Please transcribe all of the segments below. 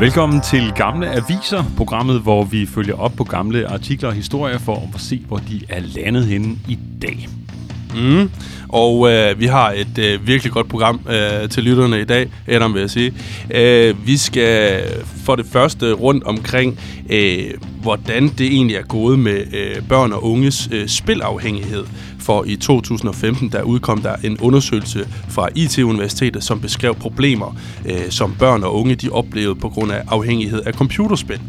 Velkommen til Gamle Aviser, programmet, hvor vi følger op på gamle artikler og historier for at se, hvor de er landet henne i dag. Mm. Og øh, vi har et øh, virkelig godt program øh, til lytterne i dag, Adam vil jeg sige. Øh, vi skal for det første rundt omkring, øh, hvordan det egentlig er gået med øh, børn og unges øh, spilafhængighed. For i 2015 der udkom der en undersøgelse fra IT-universitetet, som beskrev problemer, øh, som børn og unge de oplevede på grund af afhængighed af computerspil.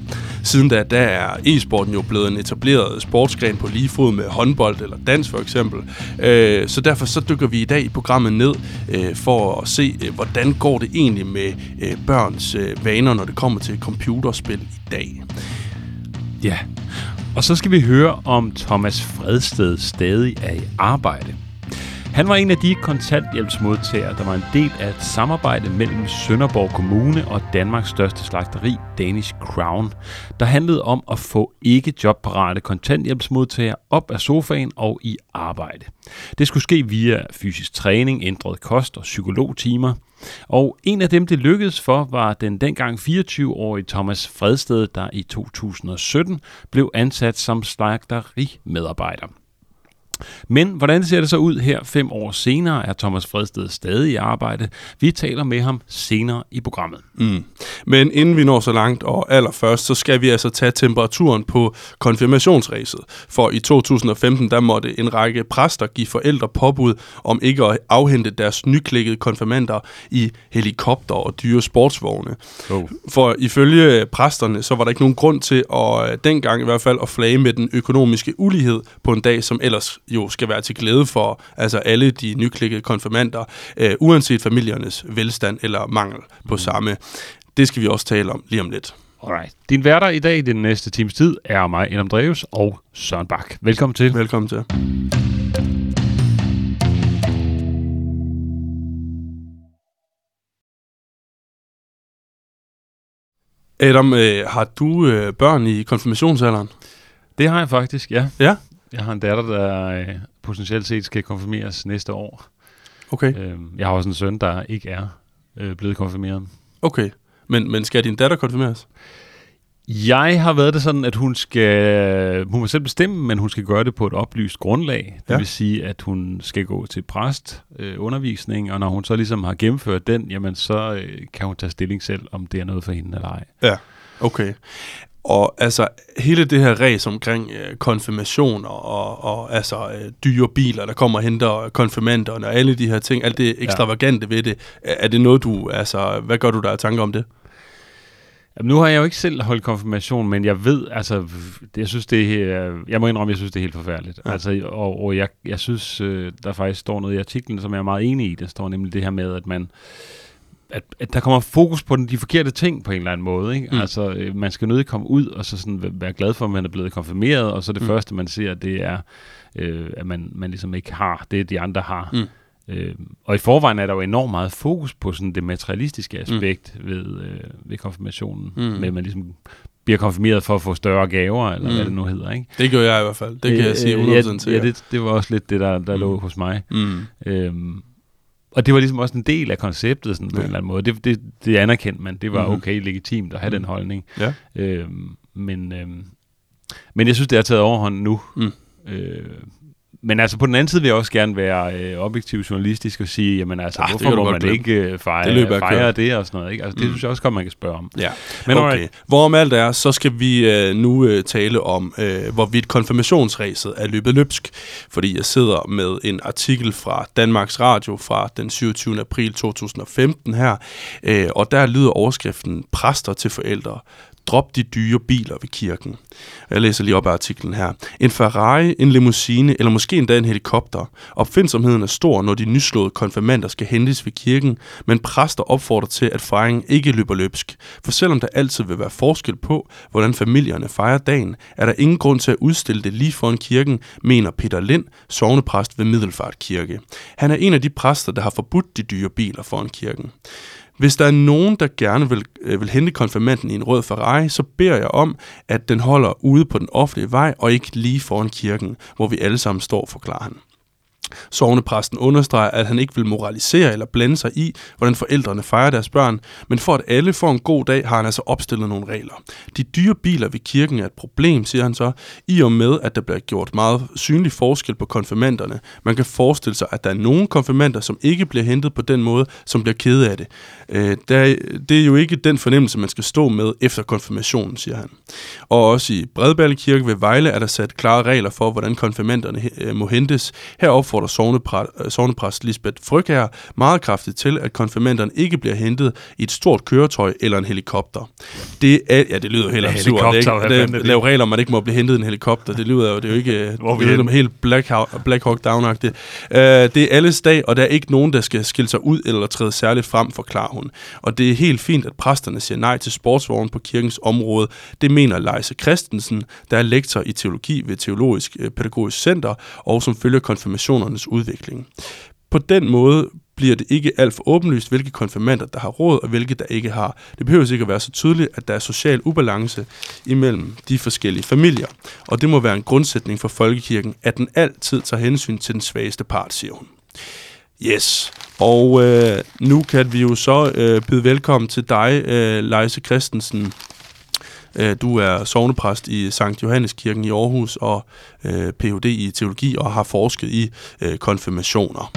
Siden da, der er e-sporten jo blevet en etableret sportsgren på lige fod med håndbold eller dans for eksempel. Øh, så derfor så dykker vi i dag i programmet ned øh, for at se, øh, hvordan går det egentlig med øh, børns øh, vaner, når det kommer til computerspil i dag. Ja, og så skal vi høre om Thomas Fredsted stadig er i arbejde. Han var en af de kontanthjælpsmodtagere, der var en del af et samarbejde mellem Sønderborg Kommune og Danmarks største slagteri, Danish Crown, der handlede om at få ikke jobparate kontanthjælpsmodtagere op af sofaen og i arbejde. Det skulle ske via fysisk træning, ændret kost og psykologtimer. Og en af dem, det lykkedes for, var den dengang 24-årige Thomas Fredsted, der i 2017 blev ansat som slagterimedarbejder. Men hvordan ser det så ud her fem år senere? Er Thomas Fredsted stadig i arbejde? Vi taler med ham senere i programmet. Mm. Men inden vi når så langt, og allerførst, så skal vi altså tage temperaturen på konfirmationsræset. For i 2015, der måtte en række præster give forældre påbud om ikke at afhente deres nyklikkede konfirmander i helikopter og dyre sportsvogne. Oh. For ifølge præsterne, så var der ikke nogen grund til at dengang i hvert fald at flage med den økonomiske ulighed på en dag, som ellers jo skal være til glæde for altså alle de nyklikkede konfirmander, øh, uanset familiernes velstand eller mangel på mm. samme. Det skal vi også tale om lige om lidt. Alright. Din værter i dag i den næste times tid er mig, Adam Dreves og Søren Bak. Velkommen til. Velkommen til. Adam, øh, har du øh, børn i konfirmationsalderen? Det har jeg faktisk, ja. Ja? Jeg har en datter, der øh, potentielt set skal konfirmeres næste år. Okay. Øhm, jeg har også en søn, der ikke er øh, blevet konfirmeret. Okay. Men, men skal din datter konfirmeres? Jeg har været det sådan, at hun skal, hun må selv bestemme, men hun skal gøre det på et oplyst grundlag. Det ja. vil sige, at hun skal gå til præst øh, undervisning, og når hun så ligesom har gennemført den, jamen så øh, kan hun tage stilling selv, om det er noget for hende eller ej. Ja, okay. Og altså hele det her race omkring øh, konfirmation og, og, altså øh, dyre biler, der kommer og henter konfirmanderne og alle de her ting, alt det ekstravagante ja. ved det, er det noget du, altså hvad gør du der af tanker om det? Jamen, nu har jeg jo ikke selv holdt konfirmation, men jeg ved, altså, jeg synes det er, jeg må indrømme, jeg synes det er helt forfærdeligt. Ja. Altså, og, og jeg, jeg synes, øh, der faktisk står noget i artiklen, som jeg er meget enig i. Der står nemlig det her med, at man, at, at der kommer fokus på den, de forkerte ting på en eller anden måde. Ikke? Mm. Altså, øh, man skal nødig komme ud og så sådan være glad for, at man er blevet konfirmeret, og så det mm. første, man ser, det er, øh, at man, man ligesom ikke har det, de andre har. Mm. Øh, og i forvejen er der jo enormt meget fokus på sådan det materialistiske mm. aspekt mm. ved, øh, ved konfirmationen, mm. med at man ligesom bliver konfirmeret for at få større gaver, eller mm. hvad det nu hedder. Ikke? Det gør jeg i hvert fald. Det kan øh, jeg sige 100% ja, til. Ja, det, det var også lidt det, der, der mm. lå hos mig. Mm. Øhm, og det var ligesom også en del af konceptet sådan, ja. på en eller anden måde. Det, det, det anerkendte man. Det var mm-hmm. okay legitimt at have den holdning. Ja. Øhm, men, øhm, men jeg synes, det har taget overhånd nu. Mm. Øh, men altså på den anden side vil jeg også gerne være øh, objektiv journalistisk og sige, jamen altså, ah, hvorfor må man glemme. ikke øh, fejre det, fejre det og sådan noget, ikke? Altså det mm. synes jeg også godt, man kan spørge om. Ja, men okay. Right. Hvorom alt er, så skal vi øh, nu øh, tale om, øh, hvorvidt konfirmationsræset er løbet løbsk, fordi jeg sidder med en artikel fra Danmarks Radio fra den 27. april 2015 her, øh, og der lyder overskriften Præster til forældre Drop de dyre biler ved kirken. Jeg læser lige op af artiklen her. En Ferrari, en limousine eller måske endda en helikopter. Opfindsomheden er stor, når de nyslåede konfirmander skal hentes ved kirken, men præster opfordrer til, at fejringen ikke løber løbsk. For selvom der altid vil være forskel på, hvordan familierne fejrer dagen, er der ingen grund til at udstille det lige foran kirken, mener Peter Lind, sovnepræst ved Middelfart Kirke. Han er en af de præster, der har forbudt de dyre biler foran kirken. Hvis der er nogen, der gerne vil, øh, vil hente konfirmanden i en rød Ferrari, så beder jeg om, at den holder ude på den offentlige vej og ikke lige foran kirken, hvor vi alle sammen står, forklarer han. Sovnepræsten understreger, at han ikke vil moralisere eller blande sig i, hvordan forældrene fejrer deres børn, men for at alle får en god dag, har han altså opstillet nogle regler. De dyre biler ved kirken er et problem, siger han så, i og med, at der bliver gjort meget synlig forskel på konfirmanderne. Man kan forestille sig, at der er nogle konfirmander, som ikke bliver hentet på den måde, som bliver kede af det. Øh, der, det er jo ikke den fornemmelse, man skal stå med efter konfirmationen, siger han. Og også i Bredballe Kirke ved Vejle er der sat klare regler for, hvordan konfirmanderne øh, må hentes. Her opfordrer sovnepræst Lisbeth Frøkær meget kraftigt til, at konfirmanderne ikke bliver hentet i et stort køretøj eller en helikopter. Det er, ja, det lyder helt ja, absurd. Ikke? Det, lave regler, om man ikke må blive hentet i en helikopter. Det lyder jo, det er jo ikke Hvor vi det er helt Black, Black Hawk Down-agtigt. Uh, det er alles dag, og der er ikke nogen, der skal skille sig ud eller træde særligt frem, forklarer hun. Og det er helt fint, at præsterne siger nej til sportsvognen på kirkens område. Det mener Leise Christensen, der er lektor i teologi ved Teologisk øh, Pædagogisk Center, og som følger konfirmandernes udvikling. På den måde bliver det ikke alt for åbenlyst, hvilke konfirmander, der har råd, og hvilke, der ikke har. Det behøver ikke at være så tydeligt, at der er social ubalance imellem de forskellige familier. Og det må være en grundsætning for folkekirken, at den altid tager hensyn til den svageste part, siger hun. Yes, og øh, nu kan vi jo så øh, byde velkommen til dig, øh, Leise Christensen. Øh, du er sovnepræst i Sankt Johanneskirken i Aarhus og øh, Ph.D. i teologi og har forsket i øh, konfirmationer.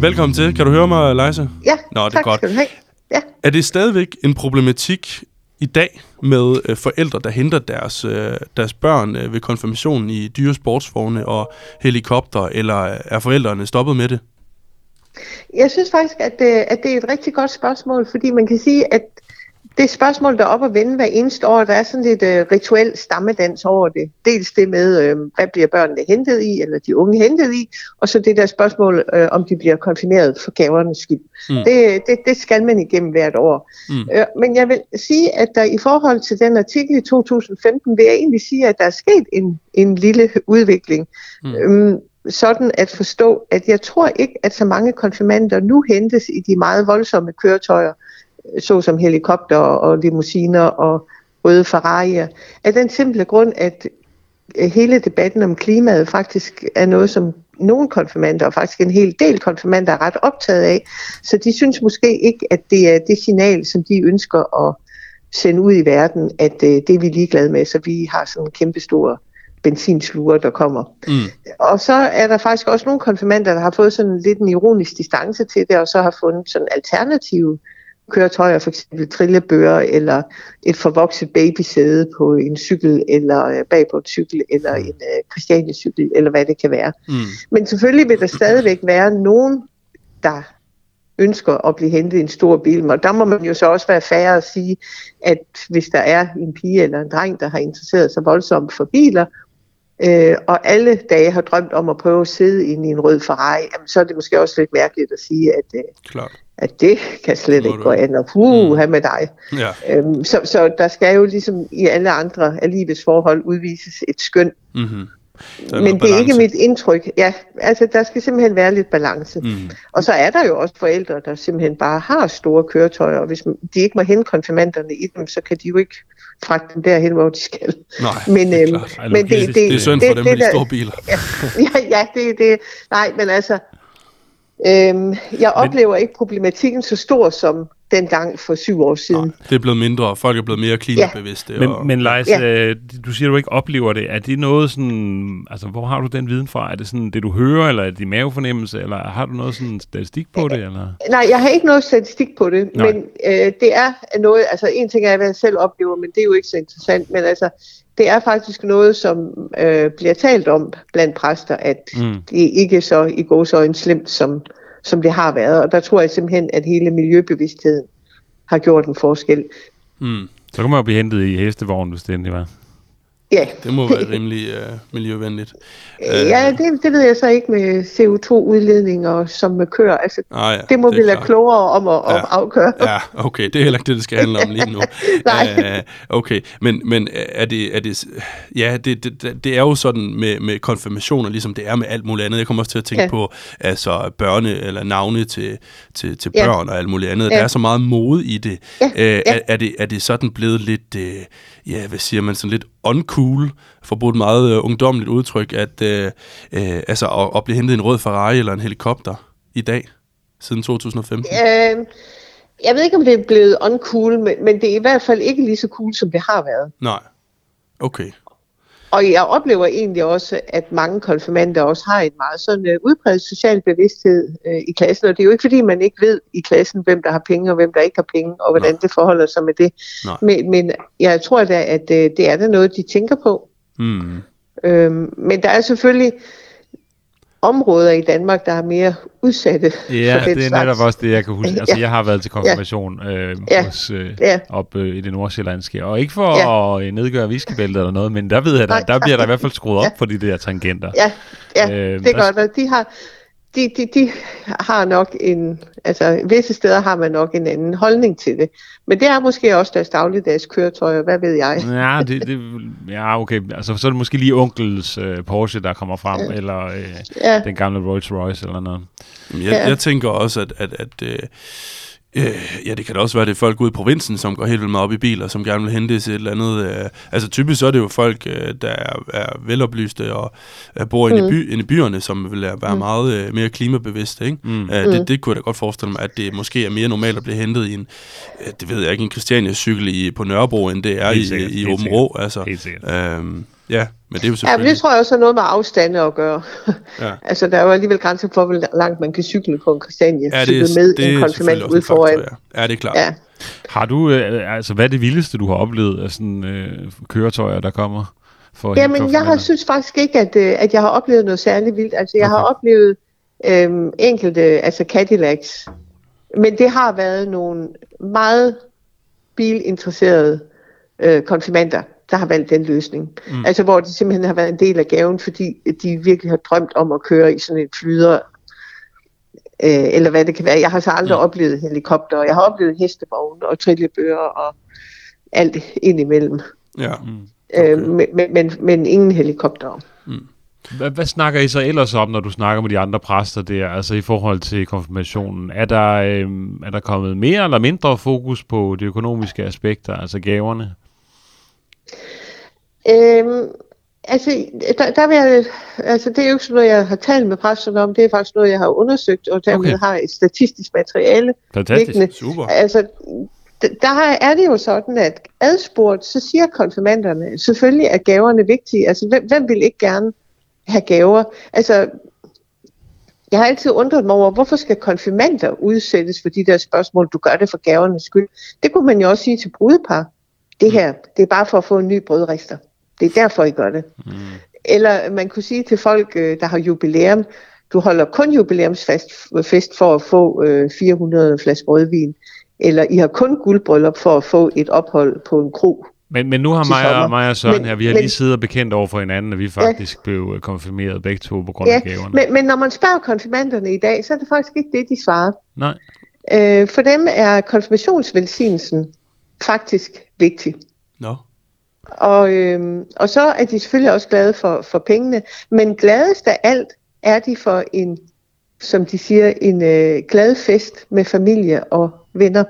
Velkommen til. Kan du høre mig, Leise? Ja, Nå, det tak er godt. skal du have. Ja. Er det stadigvæk en problematik i dag med øh, forældre, der henter deres, øh, deres børn øh, ved konfirmationen i dyre sportsvogne og helikopter, eller er forældrene stoppet med det? Jeg synes faktisk, at, øh, at det er et rigtig godt spørgsmål, fordi man kan sige, at det spørgsmål, der er op at vende hver eneste år, der er sådan lidt uh, rituel stammedans over det. Dels det med, uh, hvad bliver børnene hentet i, eller de unge hentet i, og så det der spørgsmål, uh, om de bliver konfirmeret for gavernes skyld. Mm. Det, det, det skal man igennem hvert år. Mm. Uh, men jeg vil sige, at der i forhold til den artikel i 2015, vil jeg egentlig sige, at der er sket en, en lille udvikling. Mm. Um, sådan at forstå, at jeg tror ikke, at så mange konfirmander nu hentes i de meget voldsomme køretøjer, såsom helikopter og limousiner og røde Ferrari'er, af den simple grund, at øh, hele debatten om klimaet faktisk er noget, som nogle konfirmander, og faktisk en hel del konfirmander, er ret optaget af. Så de synes måske ikke, at det er det signal, som de ønsker at sende ud i verden, at øh, det er vi ligeglade med, så vi har sådan en kæmpe stor benzinsluger, der kommer. Mm. Og så er der faktisk også nogle konfirmander, der har fået sådan lidt en ironisk distance til det, og så har fundet sådan alternative køretøjer, for eksempel trillebøger eller et forvokset babysæde på en cykel, eller øh, bag på en cykel, eller mm. en uh, Christiania-cykel, eller hvad det kan være. Mm. Men selvfølgelig vil der stadigvæk være nogen, der ønsker at blive hentet i en stor bil. Og der må man jo så også være færre at sige, at hvis der er en pige eller en dreng, der har interesseret sig voldsomt for biler, øh, og alle dage har drømt om at prøve at sidde inde i en rød Ferrari, jamen, så er det måske også lidt mærkeligt at sige, at, øh, Klart. At det kan slet ikke gå an, og puh, mm. med dig. Ja. Øhm, så, så der skal jo ligesom i alle andre af livets forhold udvises et skøn. Mm-hmm. Men det er ikke mit indtryk. Ja, altså der skal simpelthen være lidt balance. Mm. Og så er der jo også forældre, der simpelthen bare har store køretøjer, og hvis de ikke må hente konfirmanderne i dem, så kan de jo ikke fragte dem derhen, hvor de skal. Nej, men, det er øhm, Ej, men det, det, det, det er synd for det, dem det, med de store biler. ja, ja, det, det, nej, men altså, øhm, jeg oplever men, ikke problematikken så stor, som dengang for syv år siden. Nej, det er blevet mindre, og folk er blevet mere klimabevidste. Ja. Men, og... men Leis, ja. øh, du siger, du ikke oplever det. Er det noget sådan, altså hvor har du den viden fra? Er det sådan det, du hører, eller er det din mavefornemmelse, eller har du noget sådan statistik på det? Eller? Nej, jeg har ikke noget statistik på det, Nej. men øh, det er noget, altså en ting er, hvad jeg selv oplever, men det er jo ikke så interessant, men altså, det er faktisk noget, som øh, bliver talt om blandt præster, at mm. det ikke så i gåsøjne slemt, som som det har været. Og der tror jeg simpelthen, at hele miljøbevidstheden har gjort en forskel. Mm. Så kan man jo blive hentet i hestevogn, hvis det endelig var. Ja. Det må være rimelig uh, miljøvenligt. Ja, øh. det, det ved jeg så ikke med CO2-udledninger, som kører. Altså, ah, ja, det må det vi lade klogere om at, ja. at afgøre. Ja, okay. Det er heller ikke det, det skal handle om lige nu. Nej. Uh, okay, men, men er, det, er det... Ja, det, det, det er jo sådan med, med konfirmationer, ligesom det er med alt muligt andet. Jeg kommer også til at tænke ja. på altså, børne- eller navne til, til, til børn ja. og alt muligt andet. Ja. Der er så meget mode i det. Ja. Uh, ja. Er, er det. Er det sådan blevet lidt... Uh, ja, hvad siger man, sådan lidt uncool, for at bruge et meget øh, ungdomligt udtryk, at, øh, øh, altså, at, at blive hentet i en rød Ferrari eller en helikopter i dag, siden 2015? Øh, jeg ved ikke, om det er blevet uncool, men, men det er i hvert fald ikke lige så cool, som det har været. Nej. Okay. Og jeg oplever egentlig også, at mange konfirmander også har en meget sådan uh, udbredt social bevidsthed uh, i klassen. Og det er jo ikke, fordi man ikke ved i klassen, hvem der har penge og hvem der ikke har penge, og hvordan Nej. det forholder sig med det. Nej. Men, men jeg tror da, at uh, det er da noget, de tænker på. Mm. Øhm, men der er selvfølgelig områder i Danmark, der er mere udsatte Ja, for den det er slags. netop også det, jeg kan huske. Altså, Ja. jeg har været til konfirmation øh, Ja. hos, øh, Ja. op øh, i det nordsjællandske. Og ikke for Ja. at øh, nedgøre viskebæltet eller noget, men der ved jeg, der, der bliver der i hvert fald skruet op Ja. for de der tangenter. Ja, ja øh, det er der- godt, og de har, de, de, de har nok en, altså visse steder har man nok en anden holdning til det. Men det er måske også deres dagligdags køretøjer, hvad ved jeg. Ja, det, det, ja, okay. Altså, så er det måske lige onkels øh, Porsche, der kommer frem, ja. eller øh, Ja, den gamle Rolls Royce eller noget. Jeg, Ja. jeg tænker også, at, at, at øh, øh, ja, det kan da også være, det er folk ude i provinsen, som går helt vildt meget op i biler, som gerne vil hente til et eller andet. Øh, altså typisk så er det jo folk, øh, der er, er veloplyste og øh, bor inde, i by, inde i byerne, som vil være være meget øh, mere klimabevidste. Ikke? Mm. Øh, det, det kunne jeg da godt forestille mig, at det måske er mere normalt at blive hentet i en, øh, det ved jeg ikke, en Christiania-cykel i, på Nørrebro, end det er Helt i, sikkert, i helt Åben. Rå. Altså, Helt sikkert. øhm, ja, men det er jo ja men selvfølgelig... det tror jeg også har noget med afstande at gøre. Ja. altså der er jo alligevel grænser for, hvor langt man kan cykle på en Christiania. Ja, det, cykle med det en konfirmand selvfølgelig ude en faktor, foran. ja. ja, det er klart. Ja. Har du, øh, altså, hvad er det vildeste, du har oplevet af sådan øh, køretøjer, der kommer? For Jamen, jeg har synes faktisk ikke, at, øh, at jeg har oplevet noget særligt vildt. Altså, jeg okay. har oplevet øhm, enkelte, altså Cadillacs. Men det har været nogle meget bilinteresserede øh, konfirmander, der har valgt den løsning. Mm. Altså, hvor det simpelthen har været en del af gaven, fordi de virkelig har drømt om at køre i sådan en flyder, øh, eller hvad det kan være. Jeg har så aldrig mm. oplevet helikopter, og jeg har oplevet hestevogne og trillebøger og alt indimellem. Ja. Mm. Okay. Øh, men, men, men, men ingen helikopter. Hvad, hvad snakker I så ellers om, når du snakker med de andre præster der, altså i forhold til konfirmationen? Er der, øh, er der kommet mere eller mindre fokus på de økonomiske aspekter, altså gaverne? Øhm, altså, der, der vil jeg, altså, det er jo ikke sådan noget, jeg har talt med præsterne om. Det er faktisk noget, jeg har undersøgt, og dermed Okay. har et statistisk materiale. Fantastisk. liggende. Super. Altså, der er det jo sådan, at adspurgt, så siger konfirmanderne, selvfølgelig er gaverne vigtige. Altså, hvem, hvem vil ikke gerne have gaver? Altså, jeg har altid undret mig over, hvorfor skal konfirmander udsættes for de der spørgsmål, du gør det for gavernes skyld? Det kunne man jo også sige til brudepar. Det her, det er bare for at få en ny brødrester. Det er derfor, I gør det. Mm. Eller man kunne sige til folk, øh, der har jubilæum, du holder kun jubilæumsfest fest for at få øh, 400 flasker rødvin. Eller I har kun guldbryllup for at få et ophold på en kro. Men, men nu har mig og, mig og Søren Men- her, vi har men- lige siddet og bekendt over for hinanden, at vi faktisk ja. blev øh, konfirmeret begge to på grund Ja, af gaverne. men, men når man spørger konfirmanderne i dag, så er det faktisk ikke det, de svarer. Nej. Øh, for dem er konfirmationsvelsignelsen faktisk vigtig. Nå. Og, øhm, og så er de selvfølgelig også glade for, for pengene. Men gladest af alt er de for en, som de siger, en øh, glad fest med familie og venner.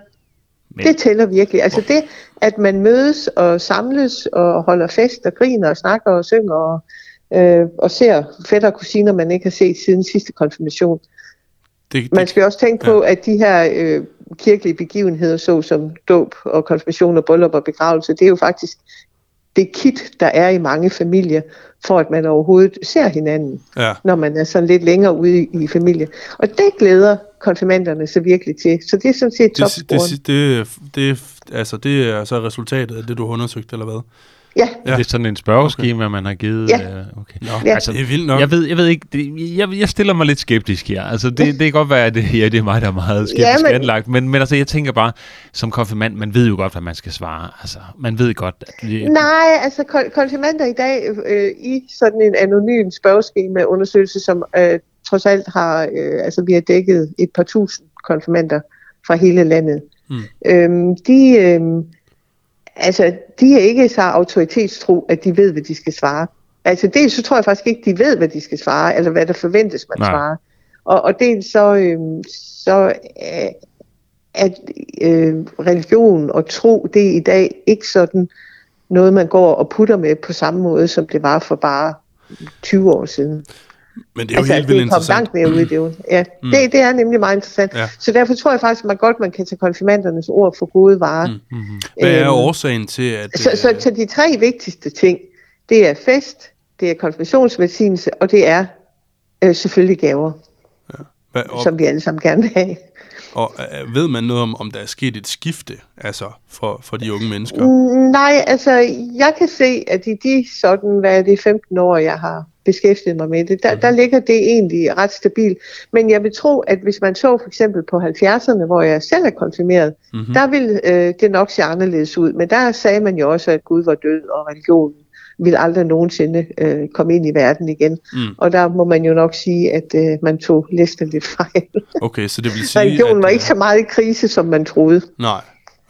Men-. Det tæller virkelig. Altså det, at man mødes og samles og holder fest og griner og snakker og synger og, øh, og ser fætter og kusiner, man ikke har set siden sidste konfirmation. Det, Man det, skal også tænke på, at de her øh, kirkelige begivenheder, såsom dåb og konfirmation og bryllup og begravelse, det er jo faktisk det kit, der er i mange familier, for at man overhovedet ser hinanden, ja. når man er sådan lidt længere ude i, i familie. Og det glæder konfirmanderne så virkelig til. Så det er sådan set Det, topscoren. det, det, det, altså, det er så resultatet af det, du har undersøgt, eller hvad? Ja, Ja. Det er sådan en spørgeskema, okay. man har givet. Ja. Øh, okay. Nå, Ja. altså, det er vildt nok. Jeg ved, jeg ved ikke, det, jeg, jeg stiller mig lidt skeptisk her. Altså, det, det kan godt være, at det, ja, det er mig, der er meget skeptisk ja, men... men- anlagt. Men, men altså, jeg tænker bare, som konfirmand, man ved jo godt, hvad man skal svare. Altså, man ved godt, at det, Nej, altså kon- konfirmander i dag øh, i sådan en anonym spørgeskema undersøgelse, som øh, trods alt har, øh, altså vi har dækket et par tusind konfirmander fra hele landet. Mm. Øhm, de, øhm, altså, de er ikke så autoritetstro, at de ved, hvad de skal svare. Altså dels så tror jeg faktisk ikke, de ved, hvad de skal svare, eller hvad der forventes, man Nej. svarer. Og, og dels så, øhm, så øh, at øh, religion og tro, det er i dag ikke sådan noget, man går og putter med på samme måde, som det var for bare 20 år siden. Men det er jo altså, helt vildt interessant. langt mere ud i det. jo. Ja, mm. det, det er nemlig meget interessant. Ja. Ja. Så derfor tror jeg faktisk, at man godt man kan tage konfirmandernes ord for gode varer. Mm. Mm-hmm. Hvad er Øhm, årsagen til, at... Så, så, øh, så de tre vigtigste ting, det er fest, det er konfirmationsvelsignelse, og det er øh, selvfølgelig gaver, hvad, og, som vi alle sammen gerne vil have. og øh, ved man noget om, om der er sket et skifte altså for, for de unge mennesker? Mm, Nej, altså jeg kan se, at i de sådan, hvad er det, 15 år, jeg har beskæftiget mig med det, der, der ligger det egentlig ret stabilt. Men jeg vil tro, at hvis man så for eksempel på 70'erne, hvor jeg selv er konfirmeret, mm-hmm. der ville øh, det nok se anderledes ud. Men der sagde man jo også, at Gud var død, og religionen ville aldrig nogensinde øh, komme ind i verden igen. Mm. Og der må man jo nok sige, at øh, man tog listen lidt fejl. Okay, så det vil sige... Religionen var at, ikke så meget i krise, som man troede. Nej,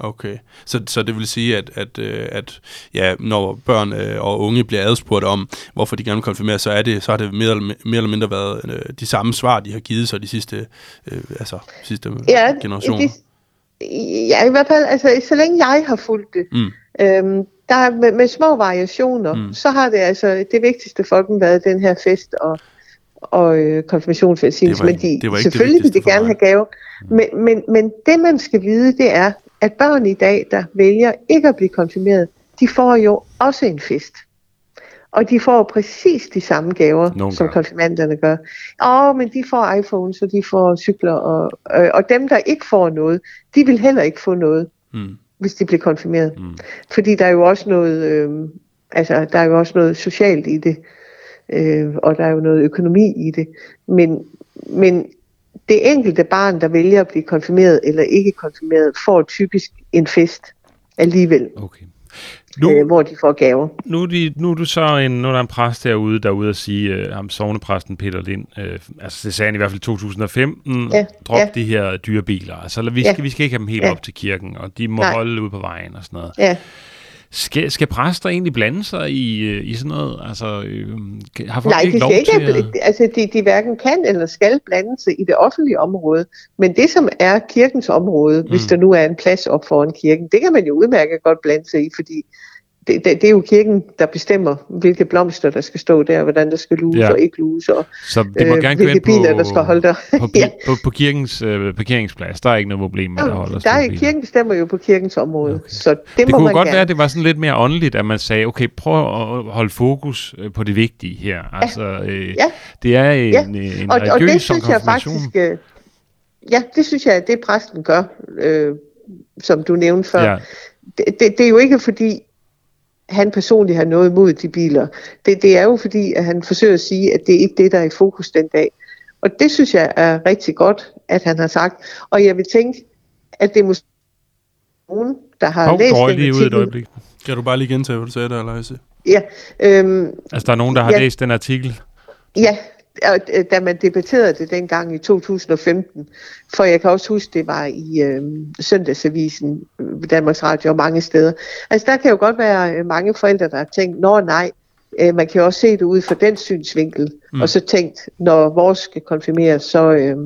okay. Så, så det vil sige, at, at, øh, at ja, når børn øh, og unge bliver adspurgt om, hvorfor de gerne vil konfirmere, så, er det, så har det mere eller, mere eller mindre været øh, de samme svar, de har givet sig de sidste, øh, altså, sidste Ja, generationer. De, ja, i hvert fald, altså, så længe jeg har fulgt det, Mm. øhm, der er med, med små variationer, Mm. mm. så har det altså det vigtigste for dem været den her fest og, og øh, konfirmationsvelsignelse. Det Men de, det var ikke det selvfølgelig vil de gerne have gaver. Men, men, men det, man skal vide, det er, at børn i dag, der vælger ikke at blive konfirmeret, de får jo også en fest. Og de får præcis de samme gaver, Nogle som gør. konfirmanderne gør. Åh, men de får iPhones, og de får cykler, og, øh, og dem, der ikke får noget, de vil heller ikke få noget, Mm. hvis de bliver konfirmeret. Mm. Fordi der er jo også noget, øh, altså, der er jo også noget socialt i det, øh, og der er jo noget økonomi i det. Men, men det enkelte barn, der vælger at blive konfirmeret eller ikke konfirmeret, får typisk en fest alligevel, Okay. nu, Nu, øh, hvor de får gaver. nu, er de, nu er du så en, nu er der en præst derude, der er ude at sige, øh, ham sovnepræsten Peter Lind, øh, altså det sagde han i hvert fald i 2015, Ja, drop ja. de her dyre biler. Altså vi Ja. skal, vi skal ikke have dem helt Ja. op til kirken, og de må Nej. holde ude på vejen og sådan noget. Ja. Skal, skal præster egentlig blande sig i, øh, i sådan noget? Altså, øh, har folk Nej, ikke de lov skal ikke, til at... altså de, de hverken kan eller skal blande sig i det offentlige område, men det som er kirkens område, mm. hvis der nu er en plads op foran kirken, det kan man jo udmærket godt blande sig i, fordi det, det, det er jo kirken, der bestemmer, hvilke blomster, der skal stå der, hvordan der skal luse Ja. og ikke luse, og Så det må øh, gerne hvilke biler, på, der skal holde der. på, ja. på, på kirkens øh, parkeringsplads. Der er ikke noget problem med, at der holder der er, kirken bestemmer jo på kirkens område, okay. så det, Det må kunne man godt gerne. være, at det var sådan lidt mere åndeligt, at man sagde, okay, prøv at holde fokus øh, på det vigtige her. Altså, øh, Ja. det er en, Ja. en, og, og det religiøs synes jeg faktisk, øh, ja, det synes jeg, at det præsten gør, øh, som du nævnte før. Ja. Det, det, det er jo ikke fordi, han personligt har noget imod de biler. Det, det er jo fordi, at han forsøger at sige, at det er ikke det, der er i fokus den dag. Og det synes jeg er rigtig godt, at han har sagt. Og jeg vil tænke, at det er måske nogen, der har Hov, læst den lige ud et artikel. øjeblik. Kan du bare lige gentage, hvad du sagde der, Lejse? Ja, øhm, Altså, der er nogen, der har Ja. læst den artikel. Ja, da man debatterede det dengang i 2015, for jeg kan også huske, det var i øh, søndagsavisen, øh, Danmarks Radio og mange steder. Altså der kan jo godt være øh, mange forældre, der har tænkt, nå nej, øh, man kan jo også se det ud fra den synsvinkel, mm. og så tænkt, når vores skal konfirmeres, så, øh,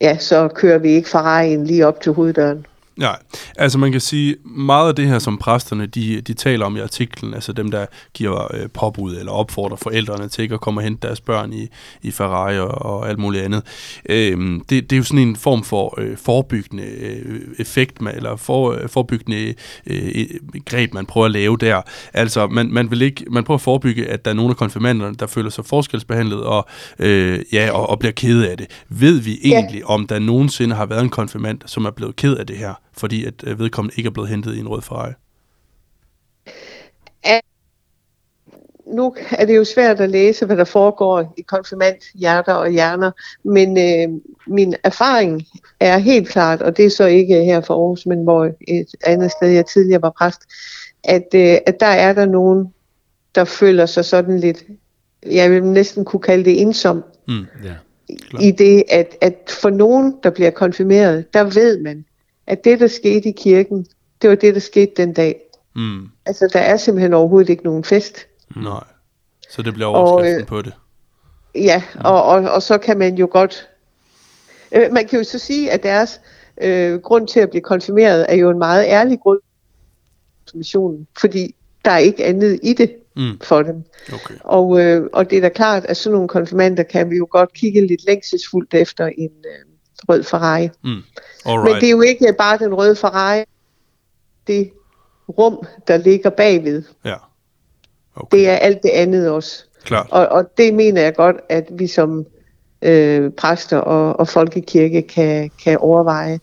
ja, så kører vi ikke Ferrari'en lige op til hoveddøren. Nej, altså man kan sige, meget af det her, som præsterne de, de taler om i artiklen, altså dem, der giver øh, påbud eller opfordrer forældrene til ikke at komme og hente deres børn i, i Ferrari og, og alt muligt andet, øh, det, det er jo sådan en form for øh, forebyggende øh, effekt, man, eller for, øh, forebyggende øh, greb, man prøver at lave der. Altså, man, man, vil ikke, man prøver at forebygge, at der er nogle af konfirmanderne, der føler sig forskelsbehandlet og, øh, ja, og, og bliver kede af det. Ved vi egentlig, ja. om der nogensinde har været en konfirmand, som er blevet ked af det her? Fordi at øh, vedkommende ikke er blevet hentet i en rød Ferrari? Nu er det jo svært at læse, hvad der foregår i konfirmant hjerter og hjerner, men øh, min erfaring er helt klart, og det er så ikke her for Aarhus, men hvor et andet sted, jeg tidligere var præst, at, øh, at der er der nogen, der føler sig sådan lidt, jeg vil næsten kunne kalde det ensom, Mm. Klar. i det, at, at for nogen, der bliver konfirmeret, der ved man, at det, der skete i kirken, det var det, der skete den dag. Mm. Altså, der er simpelthen overhovedet ikke nogen fest. Nej. Så det bliver overskriften Og, øh, på det. Ja, og, og, og så kan man jo godt... Øh, man kan jo så sige, at deres øh, grund til at blive konfirmeret er jo en meget ærlig grund. konfirmationen, fordi der er ikke andet i det Mm. for dem. Okay. Og, øh, og det er da klart, at sådan nogle konfirmander kan vi jo godt kigge lidt længselsfuldt efter en øh, rød Ferrari. Mm. Men det er jo ikke bare den røde Ferrari, det rum, der ligger bagved. Ja. Okay. Det er alt det andet også. Klart. Og, og det mener jeg godt, at vi som øh, præster og, og folkekirke kan, kan overveje.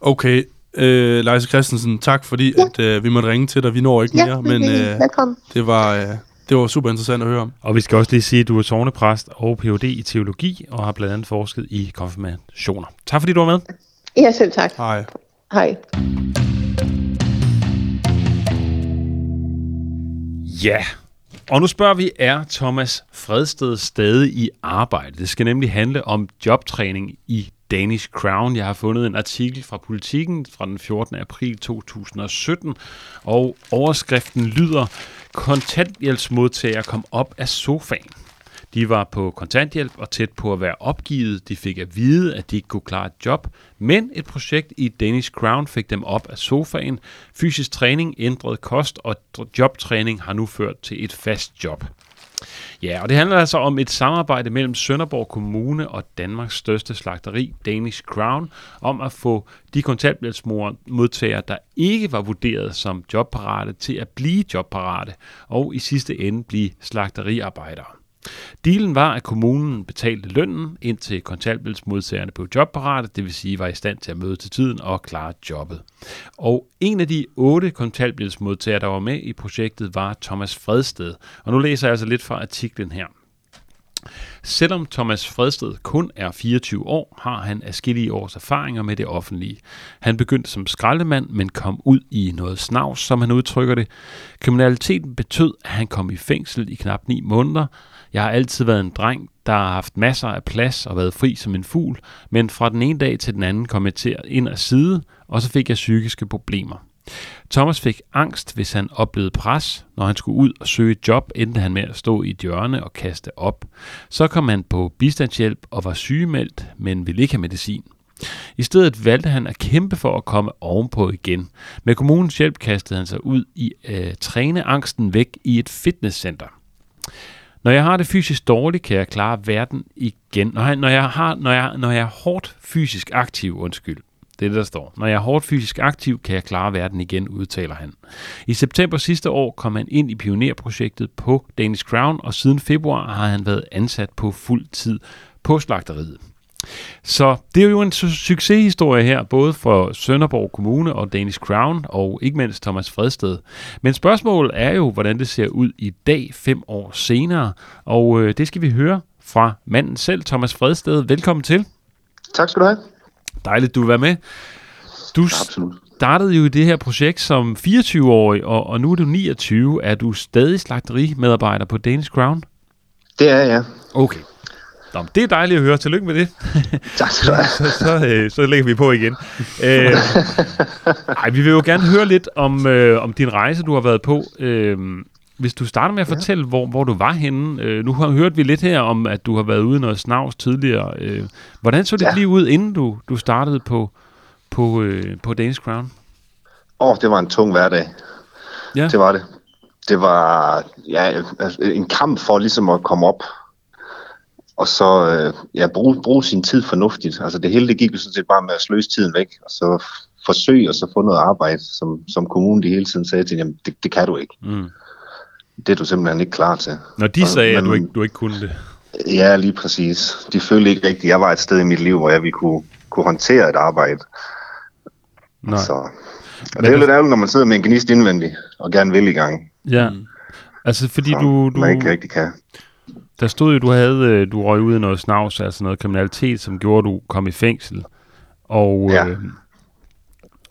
Okay. Øh, Leise Christensen, tak fordi Ja. at, øh, vi måtte ringe til dig. Vi når ikke Ja, mere, men øh, velkommen. det, var, øh, det var super interessant at høre om. Og vi skal også lige sige, at du er sovnepræst og Ph.D. i teologi, og har blandt andet forsket i konfirmationer. Tak fordi du var med. Ja, selv tak. Hej. Hej. Ja, og nu spørger vi, er Thomas Fredsted stadig i arbejde? Det skal nemlig handle om jobtræning i Danish Crown. Jeg har fundet en artikel fra Politiken fra den 14. april 2017, og overskriften lyder, kontanthjælpsmodtagere kom op af sofaen. De var på kontanthjælp og tæt på at være opgivet. De fik at vide, at de ikke kunne klare et job, men et projekt i Danish Crown fik dem op af sofaen. Fysisk træning, ændret kost og jobtræning har nu ført til et fast job. Ja, og det handler altså om et samarbejde mellem Sønderborg Kommune og Danmarks største slagteri, Danish Crown, om at få de kontanthjælpsmodtagere, der ikke var vurderet som jobparate, til at blive jobparate og i sidste ende blive slagteriarbejdere. Dealen var, at kommunen betalte lønnen, indtil kontanthjælpsmodtagerne blev jobparate, det vil sige var i stand til at møde til tiden og klare jobbet. Og en af de otte kontanthjælpsmodtagere, der var med i projektet, var Thomas Fredsted. Og nu læser jeg altså lidt fra artiklen her. Selvom Thomas Fredsted kun er 24 år, har han afskillige års erfaringer med det offentlige. Han begyndte som skraldemand, men kom ud i noget snavs, som han udtrykker det. Kriminaliteten betød, at han kom i fængsel i knap 9 måneder. Jeg har altid været en dreng, der har haft masser af plads og været fri som en fugl, men fra den ene dag til den anden kom jeg til ind og side, og så fik jeg psykiske problemer. Thomas fik angst, hvis han oplevede pres. Når han skulle ud og søge et job, endte han med at stå i et hjørne og kaste op. Så kom han på bistandshjælp og var sygemeldt, men ville ikke have medicin. I stedet valgte han at kæmpe for at komme ovenpå igen. Med kommunens hjælp kastede han sig ud i at træne angsten væk i et fitnesscenter. Når jeg har det fysisk dårligt, kan jeg klare verden igen. Når jeg, når jeg, har, når jeg, når jeg er hårdt fysisk aktiv, undskyld, det er det, der står. Når jeg er hårdt fysisk aktiv, kan jeg klare verden igen, udtaler han. I september sidste år kom han ind i pionerprojektet på Danish Crown, og siden februar har han været ansat på fuld tid på slagteriet. Så det er jo en su- succeshistorie her, både for Sønderborg Kommune og Danish Crown, og ikke mindst Thomas Fredsted. Men spørgsmålet er jo, hvordan det ser ud i dag, fem år senere, og øh, det skal vi høre fra manden selv, Thomas Fredsted. Velkommen til. Tak skal du have. Dejligt, du vil være med. Du Absolut. startede jo i det her projekt som 24-årig, og, og nu er du 29. Er du stadig slagterimedarbejder på Danish Crown? Det er jeg. Okay. Nå, det er dejligt at høre. Tillykke med det. Tak skal du have. så, så, øh, så lægger vi på igen. Øh, ej, vi vil jo gerne høre lidt om, øh, om din rejse, du har været på. Øh, hvis du starter med at fortælle, hvor, hvor du var henne. Øh, nu har hørt vi lidt her om, at du har været ude noget snavs tidligere. Øh, hvordan så dit Ja. liv ud, inden du, du startede på, på, øh, på Danish Crown? Åh, oh, det var en tung hverdag. Ja. Det var det. Det var ja, altså, en kamp for ligesom at komme op. Og så øh, ja, bruge, bruge sin tid fornuftigt. Altså det hele det gik jo sådan set bare med at sløse tiden væk. Og så forsøge og så få noget arbejde, som, som kommunen de hele tiden sagde til, jamen det, det kan du ikke. Mm. Det er du simpelthen ikke klar til. Når de Og- sagde, at du ikke, du ikke kunne det. Ja, lige præcis. De følte ikke rigtigt, at jeg var et sted i mit liv, hvor jeg ville kunne, kunne håndtere et arbejde. Nej. Så. Og det er jo lidt ærgerligt, når man sidder med en gnist indvendig og gerne vil i gang. Ja. Altså, fordi Så du, du, man ikke rigtig kan. Der stod jo, du havde, øh, du røg ud i noget snavs, altså noget kriminalitet, som gjorde, du kom i fængsel. Og, Ja. øh,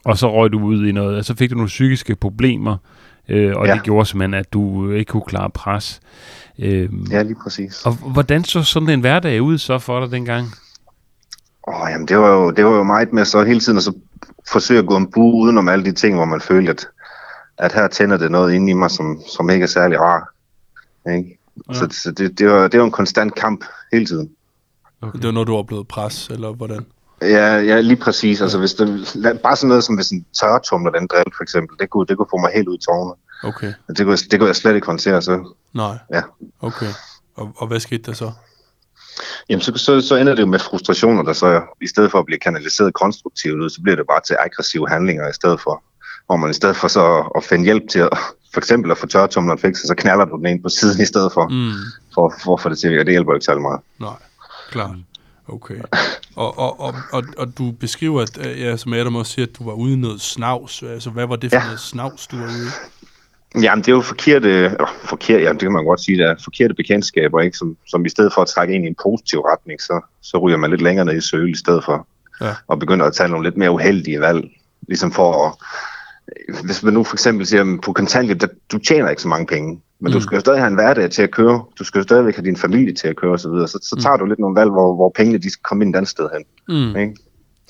og så røg du ud i noget, og så fik du nogle psykiske problemer, øh, og Ja. det gjorde simpelthen, at du øh, ikke kunne klare pres. Øh, Ja, lige præcis. Og hvordan så sådan en hverdag ud så for dig dengang? Åh, jamen, det var, jo, det var jo meget med så hele tiden at så forsøge at gå en bue udenom alle de ting, hvor man følte, at, at her tænder det noget inde i mig, som, som ikke er særlig rar. Ikke? Ja. Ja. Så, så det, det, var, det var en konstant kamp hele tiden. Det var når du oplevede pres, eller hvordan? Ja, ja, lige præcis. Altså, hvis det, bare sådan noget som hvis en tørretumler, den drill for eksempel, det kunne, det kunne få mig helt ud i tårne. Okay. Det kunne, jeg- det kunne jeg slet ikke håndtere, så Nej. ja. Okay. Og, og hvad skete der så? Jamen, så, så, så ender det jo med frustrationer, der så i stedet for at blive kanaliseret konstruktivt ud, så bliver det bare til aggressive handlinger i stedet for. Hvor man i stedet for så at, at finde hjælp til at, for eksempel at få tørretumleren fikset, så knaller du den ind på siden i stedet for, Mm. for, for at få det til at virke. Det hjælper jo ikke særlig meget. Nej, klart. Okay. Og, og, og, og, og du beskriver, at, øh, ja, som Adam også siger, at du var ude i noget snavs. Altså, hvad var det for ja. Noget snavs, du var ude i? Jamen, det er jo forkerte, eller forkert, ja, det kan man godt sige, det er forkerte bekendtskaber, ikke? Som, som i stedet for at trække ind i en positiv retning, så, så ryger man lidt længere ned i søl i stedet for. Ja. Og begynder at tage nogle lidt mere uheldige valg. Ligesom for at, hvis man nu for eksempel siger, at på kontanthjælp, der, du tjener ikke så mange penge, men mm. du Mm. skal jo stadig have en hverdag til at køre. Du skal jo stadigvæk have din familie til at køre osv. Så, videre. så, så tager du lidt nogle valg, hvor, hvor pengene de skal komme ind et andet sted hen. Mm. Ikke?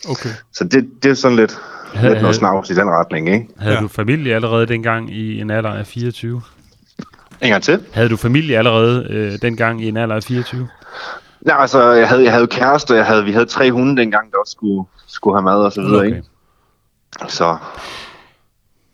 Okay. Så det, det er sådan lidt, Havde- lidt noget snavs i den retning. Ikke? Havde Ja. du familie allerede dengang i en alder af 24? En gang til. Havde du familie allerede øh, dengang i en alder af 24? Nej, altså, jeg havde, jeg havde kæreste, jeg havde, vi havde tre hunde dengang, der også skulle, skulle have mad og så videre, okay. ikke? Så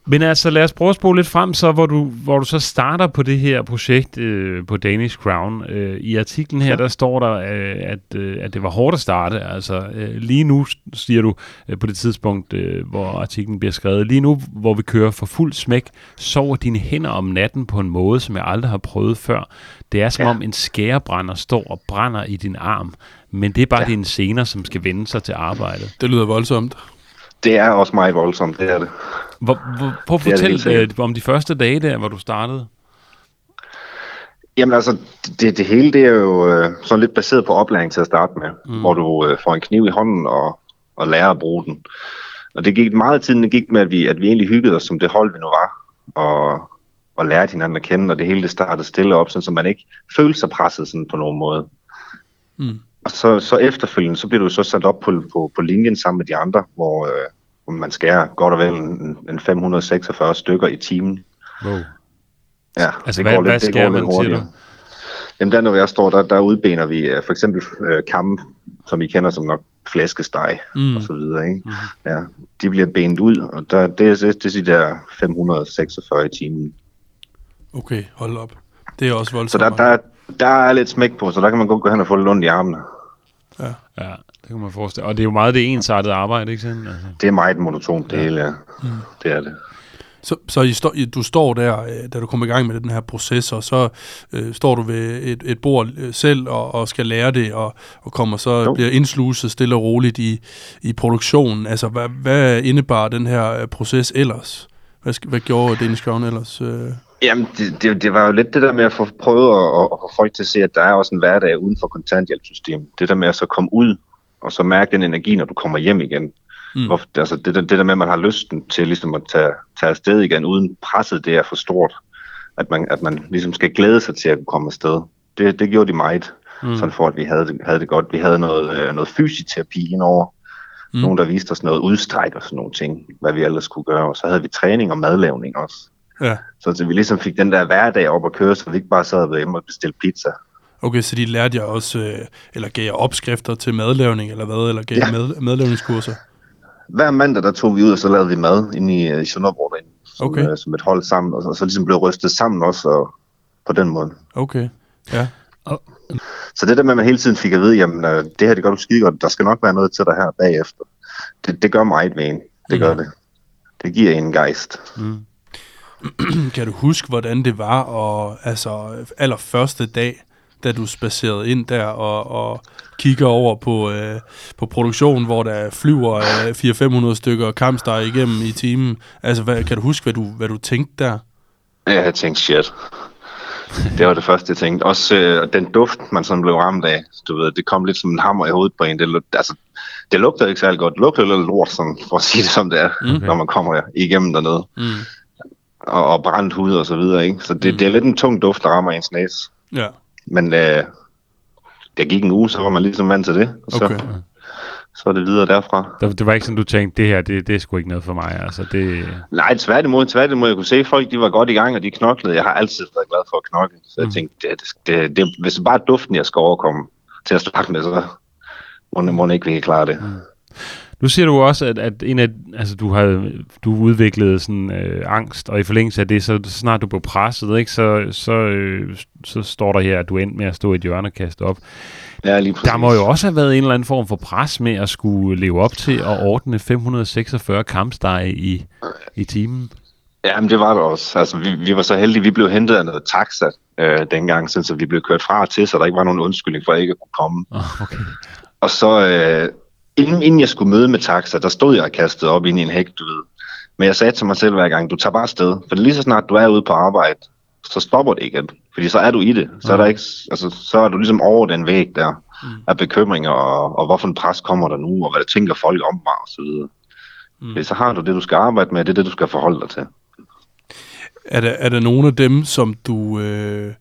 Men altså, lad os prøve at spole lidt frem, så, hvor, du, hvor du så starter på det her projekt øh, på Danish Crown. Øh, I artiklen her, ja. der står der, øh, at, øh, at det var hårdt at starte. Altså, øh, lige nu, siger du øh, på det tidspunkt, øh, hvor artiklen bliver skrevet, lige nu, hvor vi kører for fuld smæk, sover dine hænder om natten på en måde, som jeg aldrig har prøvet før. Det er som ja. Om en skærebrænder står og brænder i din arm. Men det er bare ja. Ja. dine sener, som skal vende sig til arbejdet. Det lyder voldsomt. det er også meget voldsomt, det er det. Hvor, hvor, prøv at fortælle øh, om de første dage der, hvor du startede. Jamen altså, det, det hele det er jo øh, sådan lidt baseret på oplæring til at starte med, mm. hvor du øh, får en kniv i hånden og, og lærer at bruge den. Og det gik meget tid, det gik med, at vi, at vi egentlig hyggede os som det hold, vi nu var, og, og lærte hinanden at kende, og det hele det startede stille op, sådan, så man ikke følte sig presset sådan på nogen måde. Mm. Og så, så efterfølgende, så bliver du så sat op på, på, på linjen sammen med de andre, hvor, øh, hvor man skærer godt og vel en, en 546 stykker i timen. Wow. Ja, Altså, hvad- hvad skærer man, siger du? Jamen der, når jeg står, der, der udbener vi øh, for eksempel øh, kamme, som I kender som nok flæskesteg Mm. og så videre. Ikke? Mm. Ja, de bliver benet ud, og der, det, er, det er de der 546 i timen. Okay, hold op. Det er også Så voldsomt. der, der, der er lidt smæk på, så der kan man godt gå hen og få lidt ondt i armene. Ja. Ja, det kan man forestille. Og det er jo meget det ensartede arbejde, ikke sådan? Altså. Det er meget monotont, det hele. Ja. Mm. Det er det. Så, så I stå, du står der, øh, da du kommer i gang med den her proces, og så øh, står du ved et, et bord øh, selv og, og skal lære det, og, og kommer så Jo. bliver indsluset stille og roligt i, i produktionen. Altså, hvad, hvad indebar den her øh, proces ellers? Hvad, hvad gjorde Danish Crown ellers? Øh? Jamen, det, det, det var jo lidt det der med at få prøvet at, at, at få folk til at se, at der er også en hverdag uden for kontanthjælpssystemet. Det der med at så komme ud, og så mærke den energi, når du kommer hjem igen. Mm. Hvor, altså det, der- det der med, at man har lysten til ligesom at tage, tage afsted igen, uden presset det er for stort. At man, at man ligesom skal glæde sig til at kunne komme afsted. Det, det gjorde de meget, mm. sådan for at vi havde havde det godt. Vi havde noget, øh, noget fysioterapi indover. Mm. Nogen, der viste os noget udstræk og sådan nogle ting, hvad vi ellers kunne gøre. Og så havde vi træning og madlavning også. Ja, Så vi ligesom fik den der hverdag op at køre, så vi ikke bare sad hjemme og bestilte pizza. Okay, så de lærte jer også, øh, eller gav jer opskrifter til madlavning, eller hvad, eller gav ja. Med, madlavningskurser? Hver mandag, der tog vi ud, og så lavede vi mad inde i, øh, i Sønderborg derinde, som, Okay. øh, som et hold sammen, og så, og så ligesom blev rystet sammen også, og på den måde. Okay, ja. Så det der med, at man hele tiden fik at vide, jamen øh, det her, det gør du skide godt, der skal nok være noget til dig her bagefter. Det, det gør meget ved en. Det gør Mhm. det. Det giver en gejst. Mm. Kan du huske, hvordan det var, og altså allerførste dag, da du spacerede ind der og, og kigger over på, øh, på produktionen, hvor der flyver øh, 400-500 stykker kampsteg igennem i timen. Altså, hvad, kan du huske, hvad du, hvad du tænkte der? Ja, jeg tænkte, shit. Det var det første, jeg tænkte. Også øh, den duft, man sådan blev ramt af, du ved, det kom lidt som en hammer i hovedet på en. Det, altså, det lugtede ikke særlig godt. Det lugtede lidt lort, sådan, for at sige det som det er, Okay. okay. når man kommer igennem dernede. Mm. Og, og brændt hud og så videre, ikke? Så det, Mm. det er lidt en tung duft, der rammer ens næse. Ja, Men øh, der gik en uge, så var man ligesom vant til det. Og så, okay. så er det videre derfra. Det, var ikke sådan, du tænkte, det her, det, det er sgu ikke noget for mig. Altså, det, Nej, tværtimod, tværtimod. Jeg kunne se, at folk de var godt i gang, og de knoklede. Jeg har altid været glad for at knokle. Så jeg Mm. tænkte, det, det, det, hvis det bare er duften, jeg skal overkomme til at starte med, så må, må ikke, vi kan klare det. Nu siger du også, at, at en af, altså, du har du udviklet sådan øh, angst, og i forlængelse af det, så snart du blev presset, ikke, så, så, øh, så står der her, at du endte med at stå i et hjørne og kaste op. Ja, lige præcis. Der må jo også have været en eller anden form for pres med at skulle leve op til at ordne 546 kampstege i, i timen. Ja, men det var der også. Altså, vi, vi var så heldige, vi blev hentet af noget taxa øh, dengang, så vi blev kørt fra og til, så der ikke var nogen undskyldning for at ikke at kunne komme. Oh, okay. Og så, øh, inden, inden jeg skulle møde med taxa, der stod jeg og kastede op ind i en hæk, du ved. Men jeg sagde til mig selv hver gang, du tager bare afsted. For lige så snart du er ude på arbejde, så stopper det igen. Fordi så er du i det. Så er, der ikke, altså, så er du ligesom over den væg der mm. af bekymringer, og, og hvorfor en pres kommer der nu, og hvad der tænker folk om mig, og så videre. Mm. Fordi så har du det, du skal arbejde med, det er det, du skal forholde dig til. Er der, er der nogle af dem, som du... Øh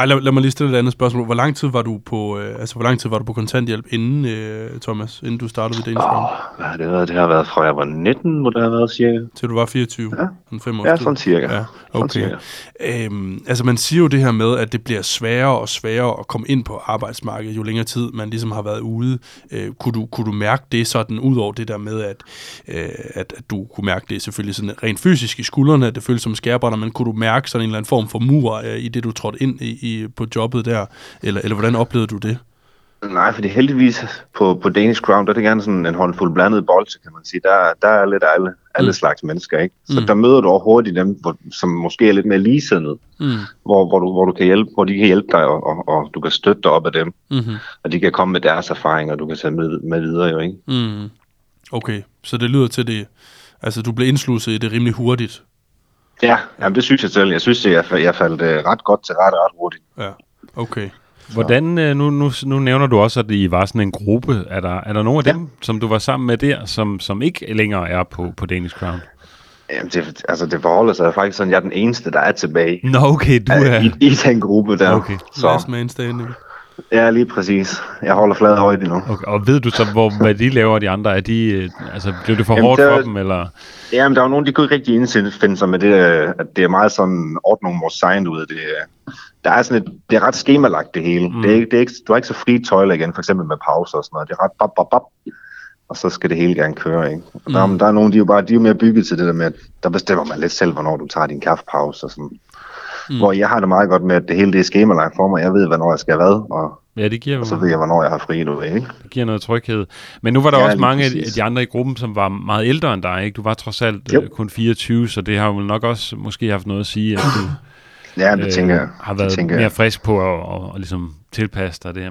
ej, lad, lad mig lige stille et andet spørgsmål. Hvor lang tid var du på, øh, altså, hvor lang tid var du på kontanthjælp inden, øh, Thomas, inden du startede ved Danish Åh, hvad har det været? Det har været fra jeg var 19, hvor det har været cirka. Til du var 24? Ja, en fem år ja sådan cirka. Ja, Sådan okay. cirka. Øhm, altså man siger jo det her med, at det bliver sværere og sværere at komme ind på arbejdsmarkedet, jo længere tid man ligesom har været ude. Øh, kunne, du, kunne du mærke det sådan, ud over det der med, at, øh, at, at du kunne mærke det selvfølgelig sådan rent fysisk i skuldrene, at det føles som skærbrænder, men kunne du mærke sådan en eller anden form for mur øh, i det, du trådte ind i, i på jobbet der? Eller, eller hvordan oplevede du det? Nej, fordi heldigvis på, på Danish Crown, der er det gerne sådan en håndfuld blandet bolse, kan man sige. Der, der er lidt alle, alle Mm. slags mennesker, ikke? Så Mm. der møder du hurtigt dem, hvor, som måske er lidt mere ligesindede, Mm. hvor, hvor, du, hvor, du kan hjælpe, hvor de kan hjælpe dig, og, og, og du kan støtte dig op af dem, Mm-hmm. og de kan komme med deres erfaringer, og du kan tage med, med videre, jo, ikke? Mm. Okay, så det lyder til det, altså du blev indsluset i det rimelig hurtigt. Ja, jamen, det synes jeg selv. Jeg synes, jeg, jeg faldt øh, ret godt til rette ret hurtigt. Ja, okay. Hvordan, øh, nu, nu, nu nævner du også, at I var sådan en gruppe. Er der, er der nogle af Ja. dem, som du var sammen med der, som, som ikke længere er på, på Danish Crown? Jamen, det, altså, det forholder sig faktisk sådan, jeg er den eneste, der er tilbage Nå, okay, du er... i, i den gruppe der. Okay. Så. Så, Last man standing. Ja, lige præcis. Jeg holder flad højt endnu. Okay, og ved du så, hvor, hvad de laver, de andre? Er de, øh, altså, blev det for Jamen, hårdt der- for dem, eller? Jamen, der er jo nogen, de kunne ikke rigtig indfinde sig med det, øh, at det er meget sådan ordnung vores sign ud af det. øh. Der er sådan et, det er ret skemalagt det hele. Mm. Det er ikke, det er ikke, du har ikke så fri tøjler igen, for eksempel med pauser og sådan noget. Det er ret bap, bap, bap. Og så skal det hele gerne køre, ikke? Og der, Mm. der er nogen, de er jo bare, de er jo mere bygget til det der med, at der bestemmer man lidt selv, hvornår du tager din kaffepause og sådan. Mm. Hvor jeg har det meget godt med, at det hele det er skemalagt for mig. Jeg ved, hvornår jeg skal hvad, og, Ja, det giver og så ved jeg, hvornår jeg har fri, ved, ikke? det giver noget tryghed. Men nu var der Ja, også mange af præcis. de andre i gruppen, som var meget ældre end dig, ikke? Du var trods alt Jo. øh, kun 24, så det har jo nok også måske haft noget at sige, at du Ja, det øh, tænker jeg. har det været tænker mere jeg. frisk på at, at, at, at ligesom tilpasse dig det her.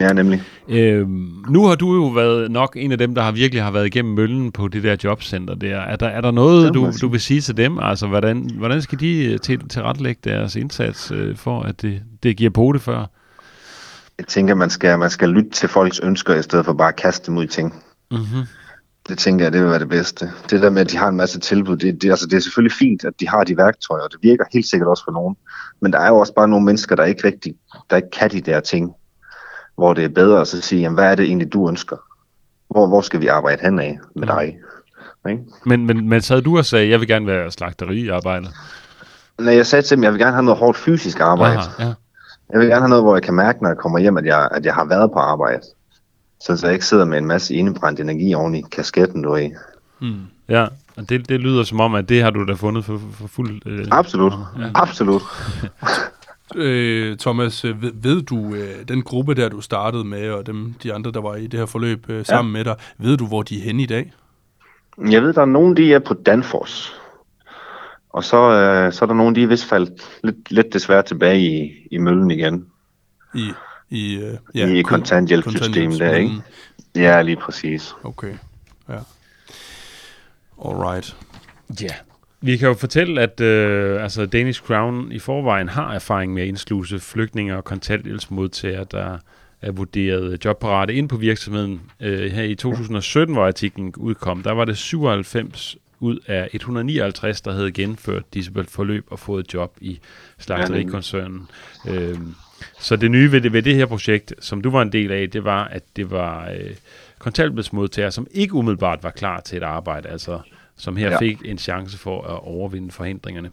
Ja, nemlig. Øhm, nu har du jo været nok en af dem, der har virkelig har været igennem møllen på det der jobcenter der. Er der, er der noget, du, du vil sige til dem? Altså, hvordan, hvordan skal de øh, til, tilrettelægge deres indsats øh, for, at det, det giver på det før? Jeg tænker, man skal, man skal lytte til folks ønsker, i stedet for bare at kaste dem ud i ting. Mm-hmm. Det tænker jeg, det vil være det bedste. Det der med, at de har en masse tilbud, det, det, altså, det er selvfølgelig fint, at de har de værktøjer, og det virker helt sikkert også for nogen. Men der er jo også bare nogle mennesker, der ikke rigtig der ikke kan de der ting, hvor det er bedre at så sige, jamen, hvad er det egentlig, du ønsker? Hvor, hvor skal vi arbejde hen af med dig? Ikke? Men, men, men sad du og sagde, jeg vil gerne være slagteriarbejder? Når jeg sagde til dem, jeg vil gerne have noget hårdt fysisk arbejde. Aha, ja. Jeg vil gerne have noget, hvor jeg kan mærke, når jeg kommer hjem, at jeg, at jeg har været på arbejde. Så, så jeg ikke sidder med en masse indebrændt energi oven i kasketten, du er i. Mm. ja. Og det, det lyder som om, at det har du da fundet for, for, for fuld... Øh, Absolut. Ja. Absolut. Øh, Thomas, øh, ved, ved du, øh, den gruppe der, du startede med, og dem, de andre, der var i det her forløb øh, sammen med dig, ved du, hvor de er henne i dag? Jeg ved, der er nogen, de er på Danfoss. Og så, øh, så er der nogen, de er vist faldt lidt, lidt desværre tilbage i, i møllen igen. I, i, øh, I kun- kontanthjælpssystemet der, ikke? Ja, lige præcis. Okay, ja. Alright. Ja. Vi kan jo fortælle, at øh, altså Danish Crown i forvejen har erfaring med at indsluse flygtninge og kontanthjælpsmodtagere, der er vurderet jobparate ind på virksomheden. Øh, her i 2017, hvor artiklen udkom, der var det 97 ud af 159, der havde gennemført disse forløb og fået job i slagterikoncernen. Øh, så det nye ved det, ved det her projekt, som du var en del af, det var, at det var øh, kontanthjælpsmodtagere, som ikke umiddelbart var klar til et arbejde, altså som her ja. Ja. fik en chance for at overvinde forhindringerne.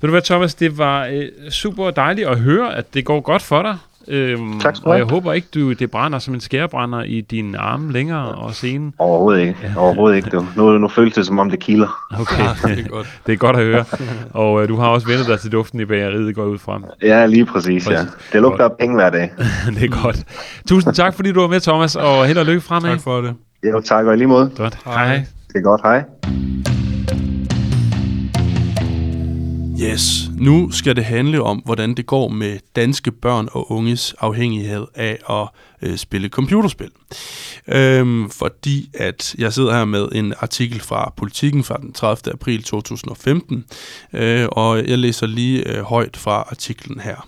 Ved du hvad, Thomas, det var øh, super dejligt at høre, at det går godt for dig, Øhm, Tak skal du og jeg håber ikke, du det brænder som en skærebrænder i din arme længere og sene. Overhovedet ikke. Overhovedet ikke. Du. Nu, nu føles det, som om det kilder. Okay, det er godt. det er godt at høre. Og øh, du har også vendt dig til duften i bageriet, går ud fra. Ja, lige præcis, ja. Præcis. Det lugter af penge hver dag. det er godt. Tusind tak, fordi du var med, Thomas, og held og lykke fremad. Tak for det. Jo, tak og i lige måde. Godt. Hej. Det er godt. Hej. Yes, nu skal det handle om, hvordan det går med danske børn og unges afhængighed af at øh, spille computerspil. Øhm, fordi at jeg sidder her med en artikel fra Politiken fra den 30. april 2015, øh, og jeg læser lige øh, højt fra artiklen her.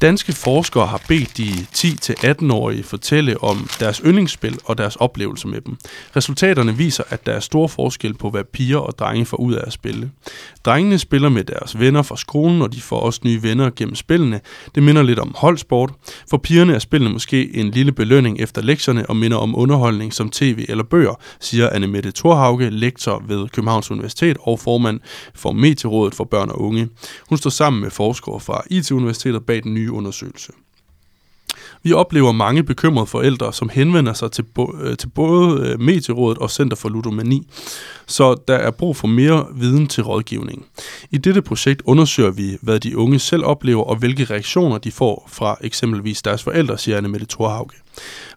Danske forskere har bedt de 10-18-årige fortælle om deres yndlingsspil og deres oplevelser med dem. Resultaterne viser, at der er stor forskel på, hvad piger og drenge får ud af at spille. Drengene spiller med deres venner fra skolen, og de får også nye venner gennem spillene. Det minder lidt om holdsport. For pigerne er spillene måske en lille belønning efter lektierne og minder om underholdning som tv eller bøger, siger Annemette Thorhauge, lektor ved Københavns Universitet og formand for Medierådet for Børn og Unge. Hun står sammen med forskere fra IT-universitetet bag den nye undersøgelse. Vi oplever mange bekymrede forældre, som henvender sig til, bo- øh, til både øh, Medierådet og Center for Ludomani, så der er brug for mere viden til rådgivning. I dette projekt undersøger vi, hvad de unge selv oplever og hvilke reaktioner de får fra eksempelvis deres forældre, siger Anne Mette Thorhauge.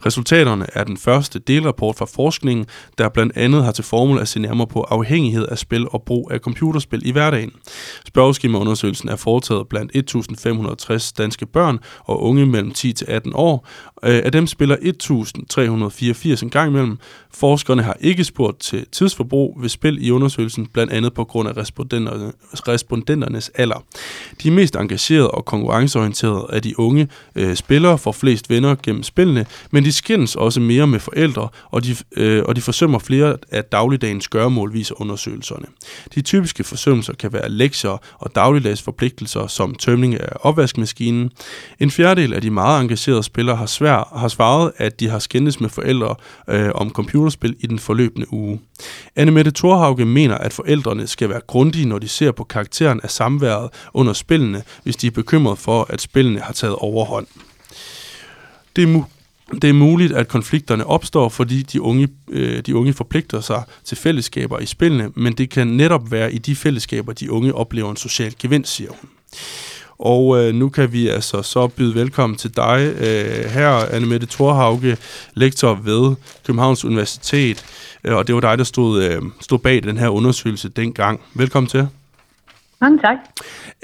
Resultaterne er den første delrapport fra forskningen, der blandt andet har til formål at se nærmere på afhængighed af spil og brug af computerspil i hverdagen. Spørgeskemaundersøgelsen er foretaget blandt 1560 danske børn og unge mellem 10 til 18 år. Øh, af dem spiller 1384 en gang imellem. Forskerne har ikke spurgt til tidsforbrug ved spil i undersøgelsen, blandt andet på grund af respondenterne, respondenternes alder. De mest engagerede og konkurrenceorienterede af de unge øh, spillere får flest venner gennem spillene, men de skændes også mere med forældre, og de, øh, og de forsømmer flere af dagligdagens gøremål, viser undersøgelserne. De typiske forsømmelser kan være lektier og dagligdags forpligtelser som tømning af opvaskemaskinen. En fjerdedel af de meget engagerede spillere har, svær, har svaret, at de har skændes med forældre øh, om computerspil i den forløbende uge. Mette Thorhauge mener, at forældrene skal være grundige, når de ser på karakteren af samværet under spillene, hvis de er bekymret for, at spillene har taget overhånd. Det er, mu- det er muligt, at konflikterne opstår, fordi de unge, øh, de unge forpligter sig til fællesskaber i spillene, men det kan netop være i de fællesskaber, de unge oplever en social gevinst, siger hun. Og øh, nu kan vi altså så byde velkommen til dig, øh, her Annemette Thorhauge, lektor ved Københavns Universitet, øh, og det var dig, der stod, øh, stod bag den her undersøgelse dengang. Velkommen til. Mange tak.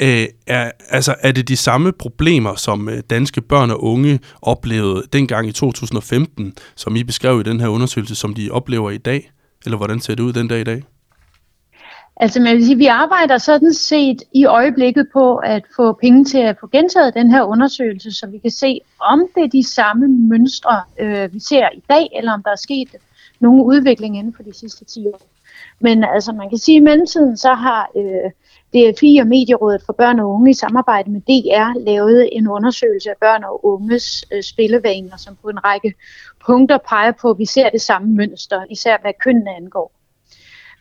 Øh, er, altså, er det de samme problemer, som øh, danske børn og unge oplevede dengang i 2015, som I beskrev i den her undersøgelse, som de oplever i dag? Eller hvordan ser det ud den dag i dag? Altså, man vil sige, vi arbejder sådan set i øjeblikket på at få penge til at få gentaget den her undersøgelse, så vi kan se, om det er de samme mønstre, øh, vi ser i dag, eller om der er sket nogen udvikling inden for de sidste 10 år. Men altså, man kan sige, at i mellemtiden så har øh, DFI og Medierådet for Børn og Unge i samarbejde med DR lavet en undersøgelse af børn og unges øh, spillevaner, som på en række punkter peger på, at vi ser det samme mønster, især hvad kønnene angår.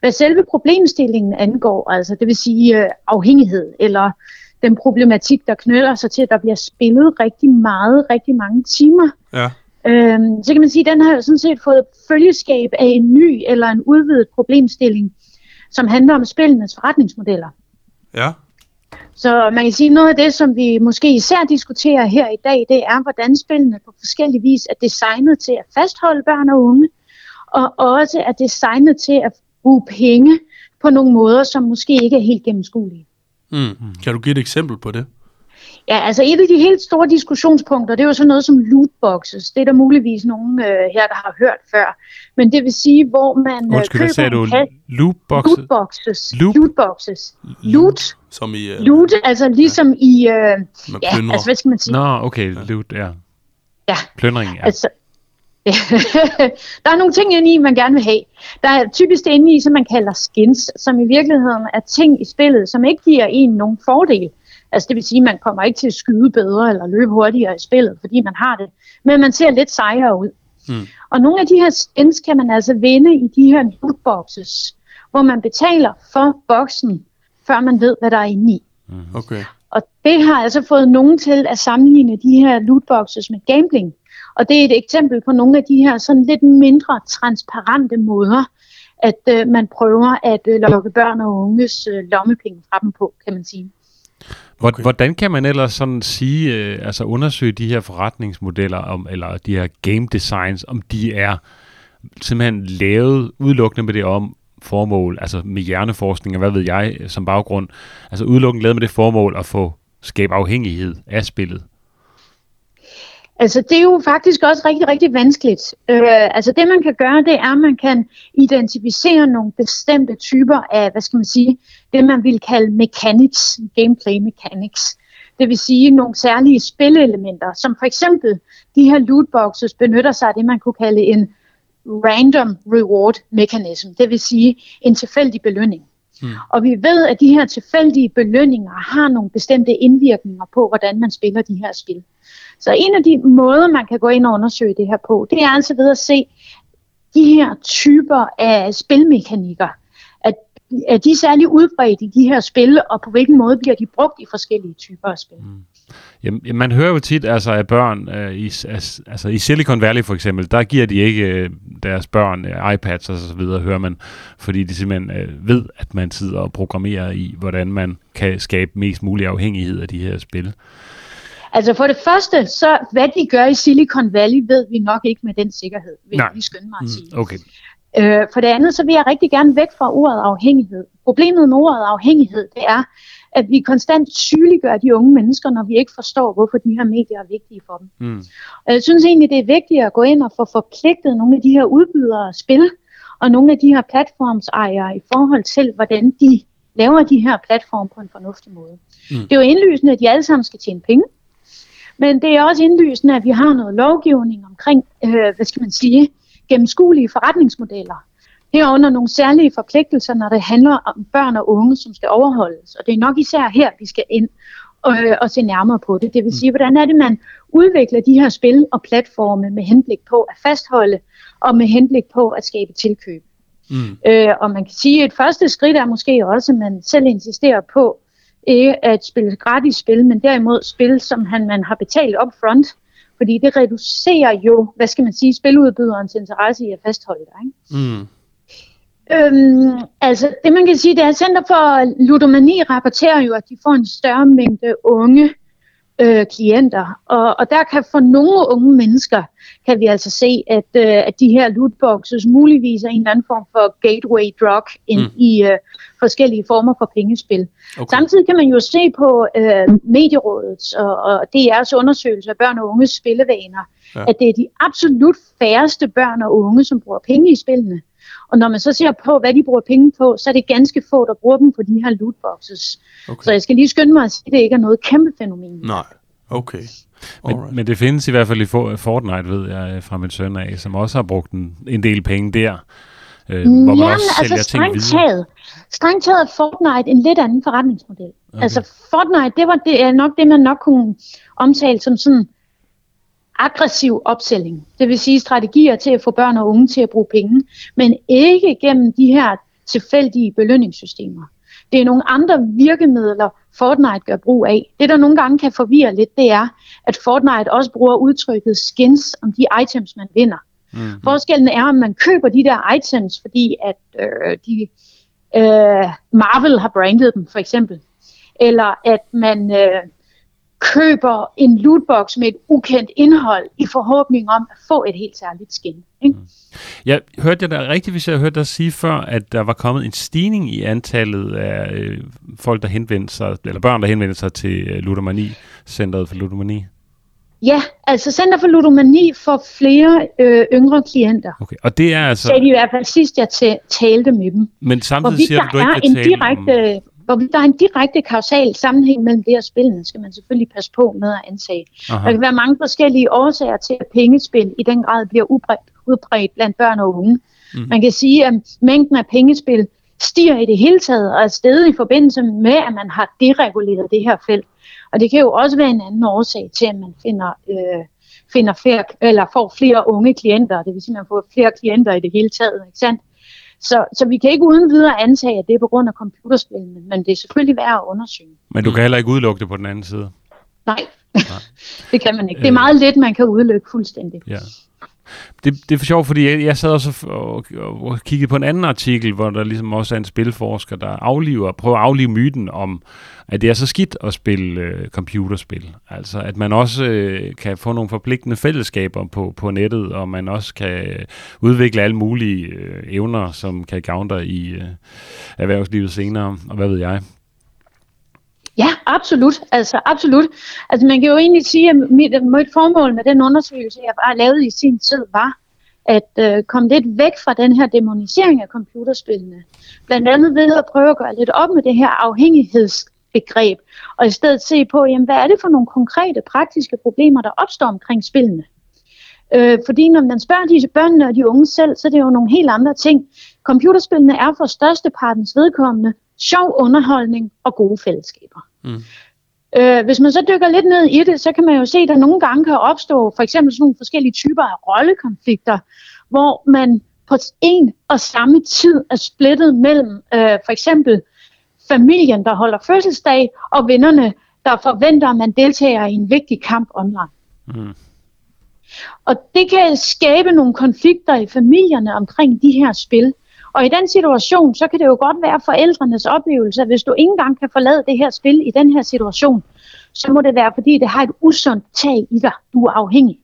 Hvad selve problemstillingen angår, altså det vil sige øh, afhængighed, eller den problematik, der knytter sig til, at der bliver spillet rigtig meget, rigtig mange timer, Ja. Øhm, så kan man sige, at den har jo sådan set fået følgeskab af en ny eller en udvidet problemstilling, som handler om spillenes forretningsmodeller. Ja. Så man kan sige, at noget af det, som vi måske især diskuterer her i dag, det er, hvordan spillene på forskellig vis er designet til at fastholde børn og unge, og også er designet til at bruge penge på nogle måder, som måske ikke er helt gennemskuelige. Mm. Kan du give et eksempel på det? Ja, altså et af de helt store diskussionspunkter, det er jo sådan noget som lootboxes. Det er der muligvis nogen øh, her, der har hørt før. Men det vil sige, hvor man øh, Undskyld, køber sagde du? en kasse. Lootbox? Lootboxes. Loot? Lootboxes. Loot. Som i... Uh, Loot, altså ligesom i... Øh, ja, plyndrer. altså hvad skal man sige? Nå, okay, loot, ja. Ja. Plyndring, ja. Altså, der er nogle ting inde i, man gerne vil have. Der er typisk det inde i, som man kalder skins, som i virkeligheden er ting i spillet, som ikke giver en nogen fordel. Altså det vil sige, at man kommer ikke til at skyde bedre eller løbe hurtigere i spillet, fordi man har det. Men man ser lidt sejere ud. Mm. Og nogle af de her skins kan man altså vinde i de her lootboxes, hvor man betaler for boksen, før man ved, hvad der er inde i. Okay. Og det har altså fået nogen til at sammenligne de her lootboxes med gambling. Og det er et eksempel på nogle af de her sådan lidt mindre transparente måder, at øh, man prøver at øh, lokke børn og unges øh, lommepenge fra dem på, kan man sige. Okay. Hvordan kan man ellers sådan sige, øh, altså undersøge de her forretningsmodeller, om, eller de her game designs, om de er simpelthen lavet udelukkende med det om formål, altså med hjerneforskning og hvad ved jeg som baggrund, altså udelukkende lavet med det formål at få skabe afhængighed af spillet? Altså, det er jo faktisk også rigtig, rigtig vanskeligt. Øh, altså, det man kan gøre, det er, at man kan identificere nogle bestemte typer af, hvad skal man sige, det man vil kalde mechanics, gameplay mechanics. Det vil sige nogle særlige spillelementer, som for eksempel de her lootboxes benytter sig af det, man kunne kalde en random reward mechanism, det vil sige en tilfældig belønning. Hmm. Og vi ved, at de her tilfældige belønninger har nogle bestemte indvirkninger på, hvordan man spiller de her spil. Så en af de måder, man kan gå ind og undersøge det her på, det er altså ved at se de her typer af spilmekanikker. At, er de særlig udbredt i de her spil, og på hvilken måde bliver de brugt i forskellige typer af spil. Mm. Jamen, man hører jo tit altså, at børn øh, i, altså, i Silicon Valley for eksempel, der giver de ikke øh, deres børn øh, iPads og så videre, hører man, fordi de simpelthen øh, ved, at man sidder og programmerer i, hvordan man kan skabe mest mulig afhængighed af de her spil. Altså for det første, så hvad de gør i Silicon Valley, ved vi nok ikke med den sikkerhed, vil Nej. jeg skynde mig at mm, sige. Mm, okay. Øh, for det andet, så vil jeg rigtig gerne væk fra ordet afhængighed. Problemet med ordet afhængighed, det er, at vi konstant sygeliggør de unge mennesker, når vi ikke forstår, hvorfor de her medier er vigtige for dem. Mm. Og jeg synes egentlig, det er vigtigt at gå ind og få forpligtet nogle af de her udbydere af spil, og nogle af de her platformsejere i forhold til, hvordan de laver de her platforme på en fornuftig måde. Mm. Det er jo indlysende, at de alle sammen skal tjene penge, men det er også indlysende, at vi har noget lovgivning omkring, øh, hvad skal man sige, gennemskuelige forretningsmodeller. Herunder nogle særlige forpligtelser, når det handler om børn og unge, som skal overholdes. Og det er nok især her, vi skal ind og, øh, og se nærmere på det. Det vil sige, hvordan er det, man udvikler de her spil og platforme med henblik på at fastholde og med henblik på at skabe tilkøb. Mm. Øh, og man kan sige, at et første skridt er måske også, at man selv insisterer på ikke at spille gratis spil, men derimod spil, som han, man har betalt up front. Fordi det reducerer jo, hvad skal man sige, spiludbyderens interesse i at fastholde dig. Ikke? Mm. Øhm, altså, det man kan sige, det er, Center for Ludomani rapporterer jo, at de får en større mængde unge øh, klienter. Og, og der kan for nogle unge mennesker, kan vi altså se, at, øh, at de her lootboxes muligvis er en eller anden form for gateway drug ind mm. i øh, forskellige former for pengespil. Okay. Samtidig kan man jo se på øh, medierådets og, og DR's undersøgelse af børn og unges spillevaner, ja. at det er de absolut færreste børn og unge, som bruger penge i spillene. Og når man så ser på, hvad de bruger penge på, så er det ganske få, der bruger dem på de her lootboxes. Okay. Så jeg skal lige skynde mig at sige, at det ikke er noget kæmpe fænomen. Nej, okay. Men, men det findes i hvert fald i Fortnite, ved jeg, fra min søn af, som også har brugt en, en del penge der. Øh, hvor man Jamen, også altså strengt taget, strengt taget er Fortnite en lidt anden forretningsmodel. Okay. Altså Fortnite, det var det nok det, man nok kunne omtale som sådan aggressiv opsælling. Det vil sige strategier til at få børn og unge til at bruge penge, men ikke gennem de her tilfældige belønningssystemer. Det er nogle andre virkemidler, Fortnite gør brug af. Det, der nogle gange kan forvirre lidt, det er, at Fortnite også bruger udtrykket skins om de items, man vinder. Mm-hmm. Forskellen er, om man køber de der items, fordi at øh, de, øh, Marvel har brandet dem, for eksempel. Eller at man øh, køber en lootbox med et ukendt indhold i forhåbning om at få et helt særligt skin. Ikke? Mm. Jeg hørte jeg da rigtigt, hvis jeg hørte dig sige før, at der var kommet en stigning i antallet af øh, folk, der henvendte sig, eller børn, der henvendte sig til øh, ludomani, Centeret for Ludomani. Ja, altså Center for Ludomani får flere øh, yngre klienter. Okay, og det er altså... Så det i hvert fald sidst, jeg talte med dem. Men samtidig siger du, du ikke en direkte, om hvor der er en direkte kausal sammenhæng mellem det og spillene, skal man selvfølgelig passe på med at antage. Aha. Der kan være mange forskellige årsager til, at pengespil i den grad bliver udbredt, blandt børn og unge. Mm. Man kan sige, at mængden af pengespil stiger i det hele taget, og er stedet i forbindelse med, at man har dereguleret det her felt. Og det kan jo også være en anden årsag til, at man finder, øh, finder flere, eller får flere unge klienter, det vil sige, at man får flere klienter i det hele taget. Ikke sandt? Så, så vi kan ikke uden videre antage, at det er på grund af computerspillene, men det er selvfølgelig værd at undersøge. Men du kan heller ikke udelukke det på den anden side. Nej, det kan man ikke. Det er meget let, man kan udelukke fuldstændig. Ja. Det, det er for sjovt, fordi jeg, jeg sad også og, og, og kiggede på en anden artikel, hvor der ligesom også er en spilforsker, der afliver, prøver at aflive myten om, at det er så skidt at spille øh, computerspil. Altså, at man også øh, kan få nogle forpligtende fællesskaber på, på nettet, og man også kan udvikle alle mulige øh, evner, som kan gavne dig i øh, erhvervslivet senere, og hvad ved jeg. Ja, absolut. Altså, absolut. Altså, man kan jo egentlig sige, at mit, mit formål med den undersøgelse, jeg bare lavede i sin tid, var at øh, komme lidt væk fra den her demonisering af computerspillene. Blandt andet ved at prøve at gøre lidt op med det her afhængighedsbegreb, og i stedet se på, jamen, hvad er det for nogle konkrete, praktiske problemer, der opstår omkring spillene. Øh, fordi når man spørger disse børnene og de unge selv, så er det jo nogle helt andre ting. Computerspillene er for størstepartens vedkommende sjov underholdning og gode fællesskaber. Mm. Øh, hvis man så dykker lidt ned i det, så kan man jo se, at der nogle gange kan opstå for eksempel sådan nogle forskellige typer af rollekonflikter, hvor man på en og samme tid er splittet mellem øh, for eksempel familien, der holder fødselsdag, og vennerne, der forventer, at man deltager i en vigtig kamp online. Mm. Og det kan skabe nogle konflikter i familierne omkring de her spil. Og i den situation, så kan det jo godt være forældrenes oplevelse, at hvis du ikke engang kan forlade det her spil i den her situation, så må det være, fordi det har et usundt tag i dig. Du er afhængig.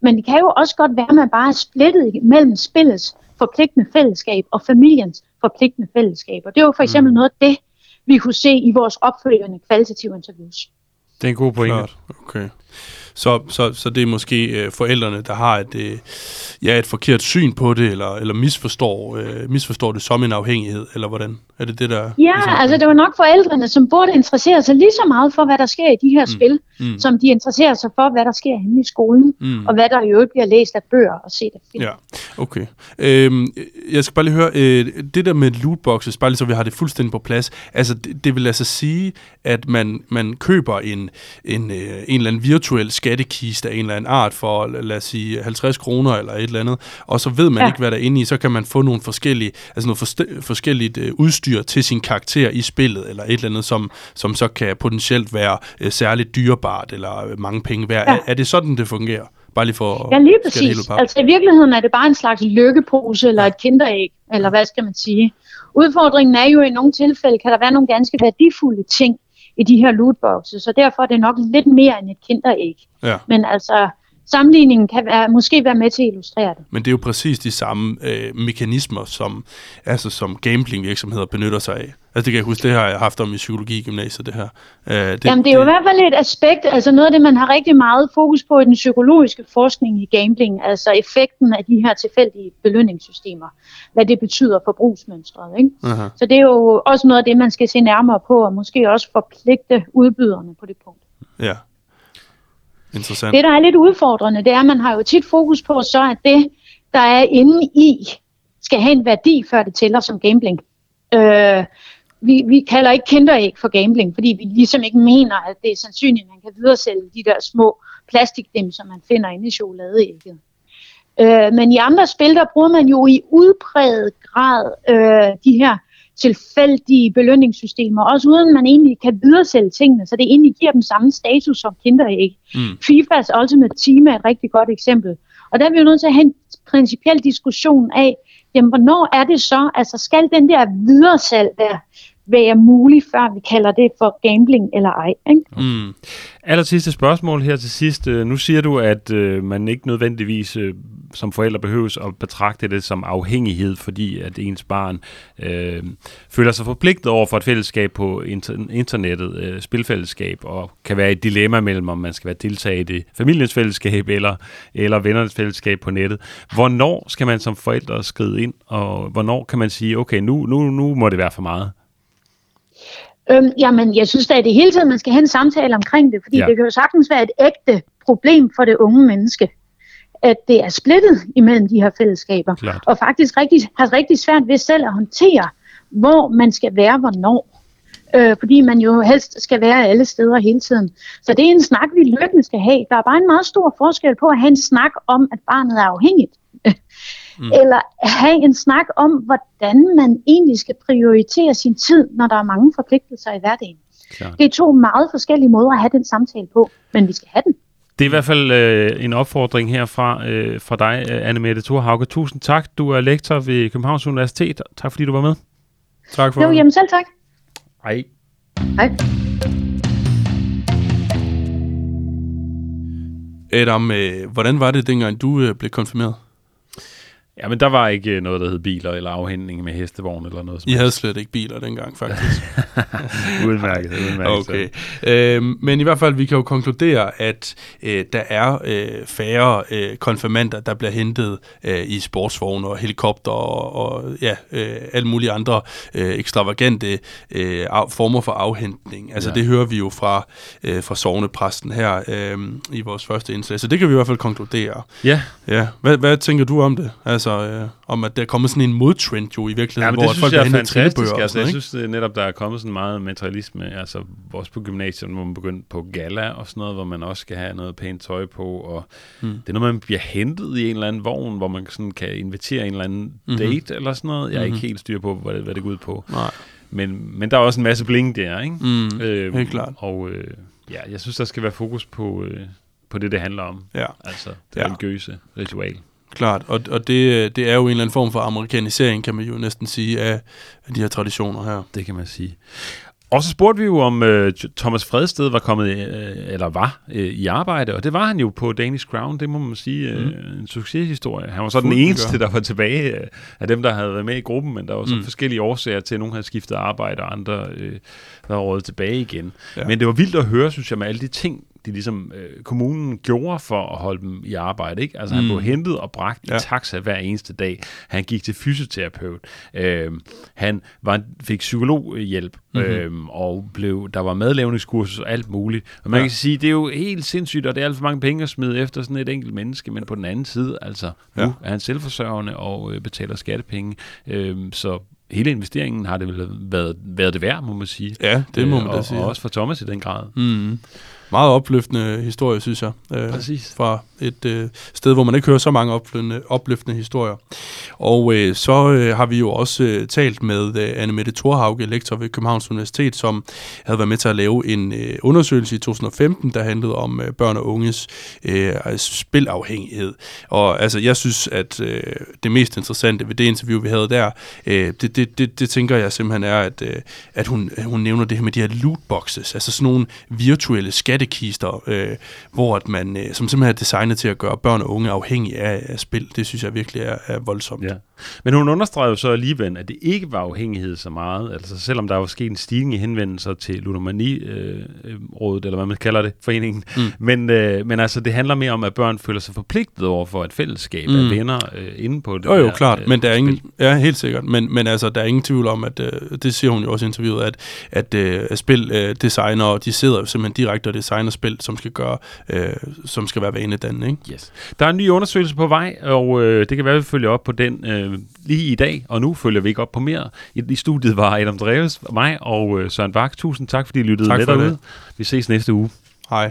Men det kan jo også godt være, at man bare er splittet mellem spillets forpligtende fællesskab og familiens forpligtende fællesskab. Og det er jo for eksempel mm. noget af det, vi kunne se i vores opfølgende kvalitative interviews. Det er en god pointe. Klart. Okay. Så, så, så det er måske øh, forældrene, der har et, øh, ja, et forkert syn på det, eller, eller misforstår, øh, misforstår det som en afhængighed, eller hvordan? Er det det, der... Ja, ligesom, altså det var nok forældrene, som burde interessere sig lige så meget for, hvad der sker i de her mm. spil, mm. som de interesserer sig for, hvad der sker henne i skolen, mm. og hvad der i øvrigt bliver læst af bøger og set af film. Ja, okay. Øhm, jeg skal bare lige høre, øh, det der med lootboxes, bare lige så vi har det fuldstændig på plads, altså det, det vil altså sige, at man, man køber en, en, øh, en eller anden virtuel skattekiste af en eller anden art for, lad os sige, 50 kroner eller et eller andet, og så ved man ja. ikke, hvad der er inde i, så kan man få nogle forskellige, altså noget forst- forskelligt øh, udstyr til sin karakter i spillet, eller et eller andet, som, som så kan potentielt være øh, særligt dyrebart, eller øh, mange penge værd. Ja. Er, er det sådan, det fungerer? Bare lige for ja, lige præcis. Altså i virkeligheden er det bare en slags lykkepose, eller ja. et kinderæg, eller hvad skal man sige. Udfordringen er jo, at i nogle tilfælde kan der være nogle ganske værdifulde ting, i de her lootboxes, så derfor er det nok lidt mere end et kinderæg. Ja. Men altså, sammenligningen kan være, måske være med til at illustrere det. Men det er jo præcis de samme øh, mekanismer, som, altså, som gambling-virksomheder benytter sig af. Altså det kan jeg huske, det har jeg haft om i psykologi gymnasiet, det her. Uh, det, Jamen det er jo det, i hvert fald et aspekt, altså noget af det, man har rigtig meget fokus på i den psykologiske forskning i gambling, altså effekten af de her tilfældige belønningssystemer, hvad det betyder for brugsmønstret. Ikke? Uh-huh. Så det er jo også noget af det, man skal se nærmere på, og måske også forpligte udbyderne på det punkt. Ja, Interessant. Det, der er lidt udfordrende, det er, at man har jo tit fokus på så, at det, der er inde i, skal have en værdi, før det tæller som gambling. Øh, vi, vi kalder ikke kinderæg for gambling, fordi vi ligesom ikke mener, at det er sandsynligt, at man kan videresælge de der små plastikdem, som man finder inde i chokoladeægget. Øh, men i andre spil, der bruger man jo i udpræget grad øh, de her tilfældige belønningssystemer, også uden man egentlig kan videresælge tingene, så det egentlig giver dem samme status som kinderæg. Mm. FIFAs Ultimate Team er et rigtig godt eksempel. Og der er vi jo nødt til at have en principiel diskussion af, jamen hvornår er det så, altså skal den der videresalg være, være mulig, før vi kalder det for gambling eller ej. Ikke? Mm. Aller sidste spørgsmål her til sidst. Øh, nu siger du, at øh, man ikke nødvendigvis øh, som forældre behøves at betragte det som afhængighed, fordi at ens barn øh, føler sig forpligtet over for et fællesskab på inter- internettet, øh, spilfællesskab, og kan være et dilemma mellem, om man skal være deltaget i det familiens fællesskab eller, eller vennernes fællesskab på nettet. Hvornår skal man som forældre skride ind, og hvornår kan man sige, okay, nu, nu, nu må det være for meget? Øhm, jamen, jeg synes da i det hele taget, man skal have en samtale omkring det, fordi ja. det kan jo sagtens være et ægte problem for det unge menneske, at det er splittet imellem de her fællesskaber, Klart. og faktisk rigtig, har rigtig svært ved selv at håndtere, hvor man skal være, hvornår. Øh, fordi man jo helst skal være alle steder hele tiden. Så det er en snak, vi løbende skal have. Der er bare en meget stor forskel på at have en snak om, at barnet er afhængigt, mm. eller have en snak om, hvordan man egentlig skal prioritere sin tid, når der er mange forpligtelser i hverdagen. Klart. Det er to meget forskellige måder at have den samtale på, men vi skal have den. Det er i hvert fald øh, en opfordring herfra øh, fra dig, øh, Anne Mette Thorhauge. Tusind tak. Du er lektor ved Københavns Universitet. Tak fordi du var med. Tak for Jo, jamen selv tak. Hej. Hej. Adam, øh, hvordan var det, dengang du øh, blev konfirmeret? Ja, men der var ikke øh, noget, der hed biler eller afhænding med hestevogn eller noget. Som I havde slet ikke biler dengang, faktisk. udmærket, udmærket. Okay. Øh, men i hvert fald, vi kan jo konkludere, at øh, der er øh, færre øh, konfirmander, der bliver hentet øh, i sportsvogne og helikopter og, og ja, øh, alle mulige andre øh, ekstravagante øh, af, former for afhentning. Altså ja. det hører vi jo fra, øh, fra sovnepræsten her øh, i vores første indslag. Så det kan vi i hvert fald konkludere. Ja, Ja. Hvad, hvad tænker du om det? Altså øh, om, at der er kommet sådan en modtrend jo i virkeligheden, ja hvor folk jeg er fantastisk. Altså, sådan jeg synes det er netop, der er kommet sådan meget materialisme. Altså, også på gymnasiet, hvor man begyndte på gala og sådan noget, hvor man også skal have noget pænt tøj på. Og Mm. Det er noget, man bliver hentet i en eller anden vogn, hvor man sådan kan invitere en eller anden Mhm. date eller sådan noget. Jeg er Mhm. ikke helt styr på, hvad det, hvad det går ud på. Nej. Men, men der er også en masse bling der, ikke? Mm, Øhm, helt klart. Og øh, ja, jeg synes, der skal være fokus på, øh, på det, det handler om. Ja. Altså det Ja. religiøse ritual. Klart, og, og det, det er jo en eller anden form for amerikanisering, kan man jo næsten sige, af, af de her traditioner her. Det kan man sige. Og så spurgte vi jo, om øh, Thomas Fredsted var kommet, øh, eller var, øh, i arbejde, og det var han jo på Danish Crown, det må man sige, øh, en succeshistorie. Han var så den Fuldt eneste, gør. der var tilbage øh, af dem, der havde været med i gruppen, men der var så Mm. forskellige årsager til, at nogen havde skiftet arbejde, og andre øh, var rådet tilbage igen. Ja. Men det var vildt at høre, synes jeg, med alle de ting, de ligesom, øh, kommunen gjorde for at holde dem i arbejde. Ikke? Altså, han Mm. blev hentet og bragt ja. I taxa hver eneste dag. Han gik til fysioterapeut. Øh, han var, fik psykologhjælp, Mhm. mm-hmm. øh, og blev, der var madlavningskursus og alt muligt. Og man Ja. kan sige, det er jo helt sindssygt, og det er alt for mange penge at smide efter sådan et enkelt menneske, men på den anden side, altså, nu Ja. er han selvforsørgende og øh, betaler skattepenge. Øh, så hele investeringen har det vel været, været det værd, må man sige. Ja, det må Øh, man da sige. Og også for Thomas i den grad. Mm. Meget opløftende historie, synes jeg. Øh, Præcis. fra et øh, sted, hvor man ikke hører så mange opløftende, opløftende historier. Og øh, så øh, har vi jo også øh, talt med øh, Anne Mette Thorhauge, lektor ved Københavns Universitet, som havde været med til at lave en øh, undersøgelse i 2015, der handlede om øh, børn og unges øh, spilafhængighed. Og altså, jeg synes, at øh, det mest interessante ved det interview, vi havde der, øh, det, det, det, det tænker jeg simpelthen er, at, øh, at hun, hun nævner det her med de her lootboxes, altså sådan nogle virtuelle skattekister, øh, hvor at man, øh, som simpelthen er designet til at gøre børn og unge afhængige af, af spil. Det synes jeg virkelig er, er voldsomt. Ja. Men hun understreger jo så alligevel, at det ikke var afhængighed så meget. Altså selvom der var sket en stigning i henvendelser til ludomani-rådet, eller hvad man kalder det, foreningen. Mm. Men, øh, men altså, det handler mere om, at børn føler sig forpligtet over for et fællesskab Mm. af venner øh, inde på det. Jo, jo, der, klart, øh, men der er ingen, ja, helt sikkert, men, men altså, der er ingen tvivl om, at, øh, det siger hun jo også i interviewet, at, at øh, spildesignere, øh, de sidder simpelthen direkte og designer spil, som skal gøre, øh, som skal være vanedannende, ikke? Yes. Der er en ny undersøgelse på vej, og øh, det kan være, at vi følger op på den øh, lige i dag, og nu følger vi ikke op på mere. I, i studiet var Adam Dreves, mig og øh, Søren Bak. Tusind tak, fordi I lyttede Tak med derude. Vi ses næste uge. Hej.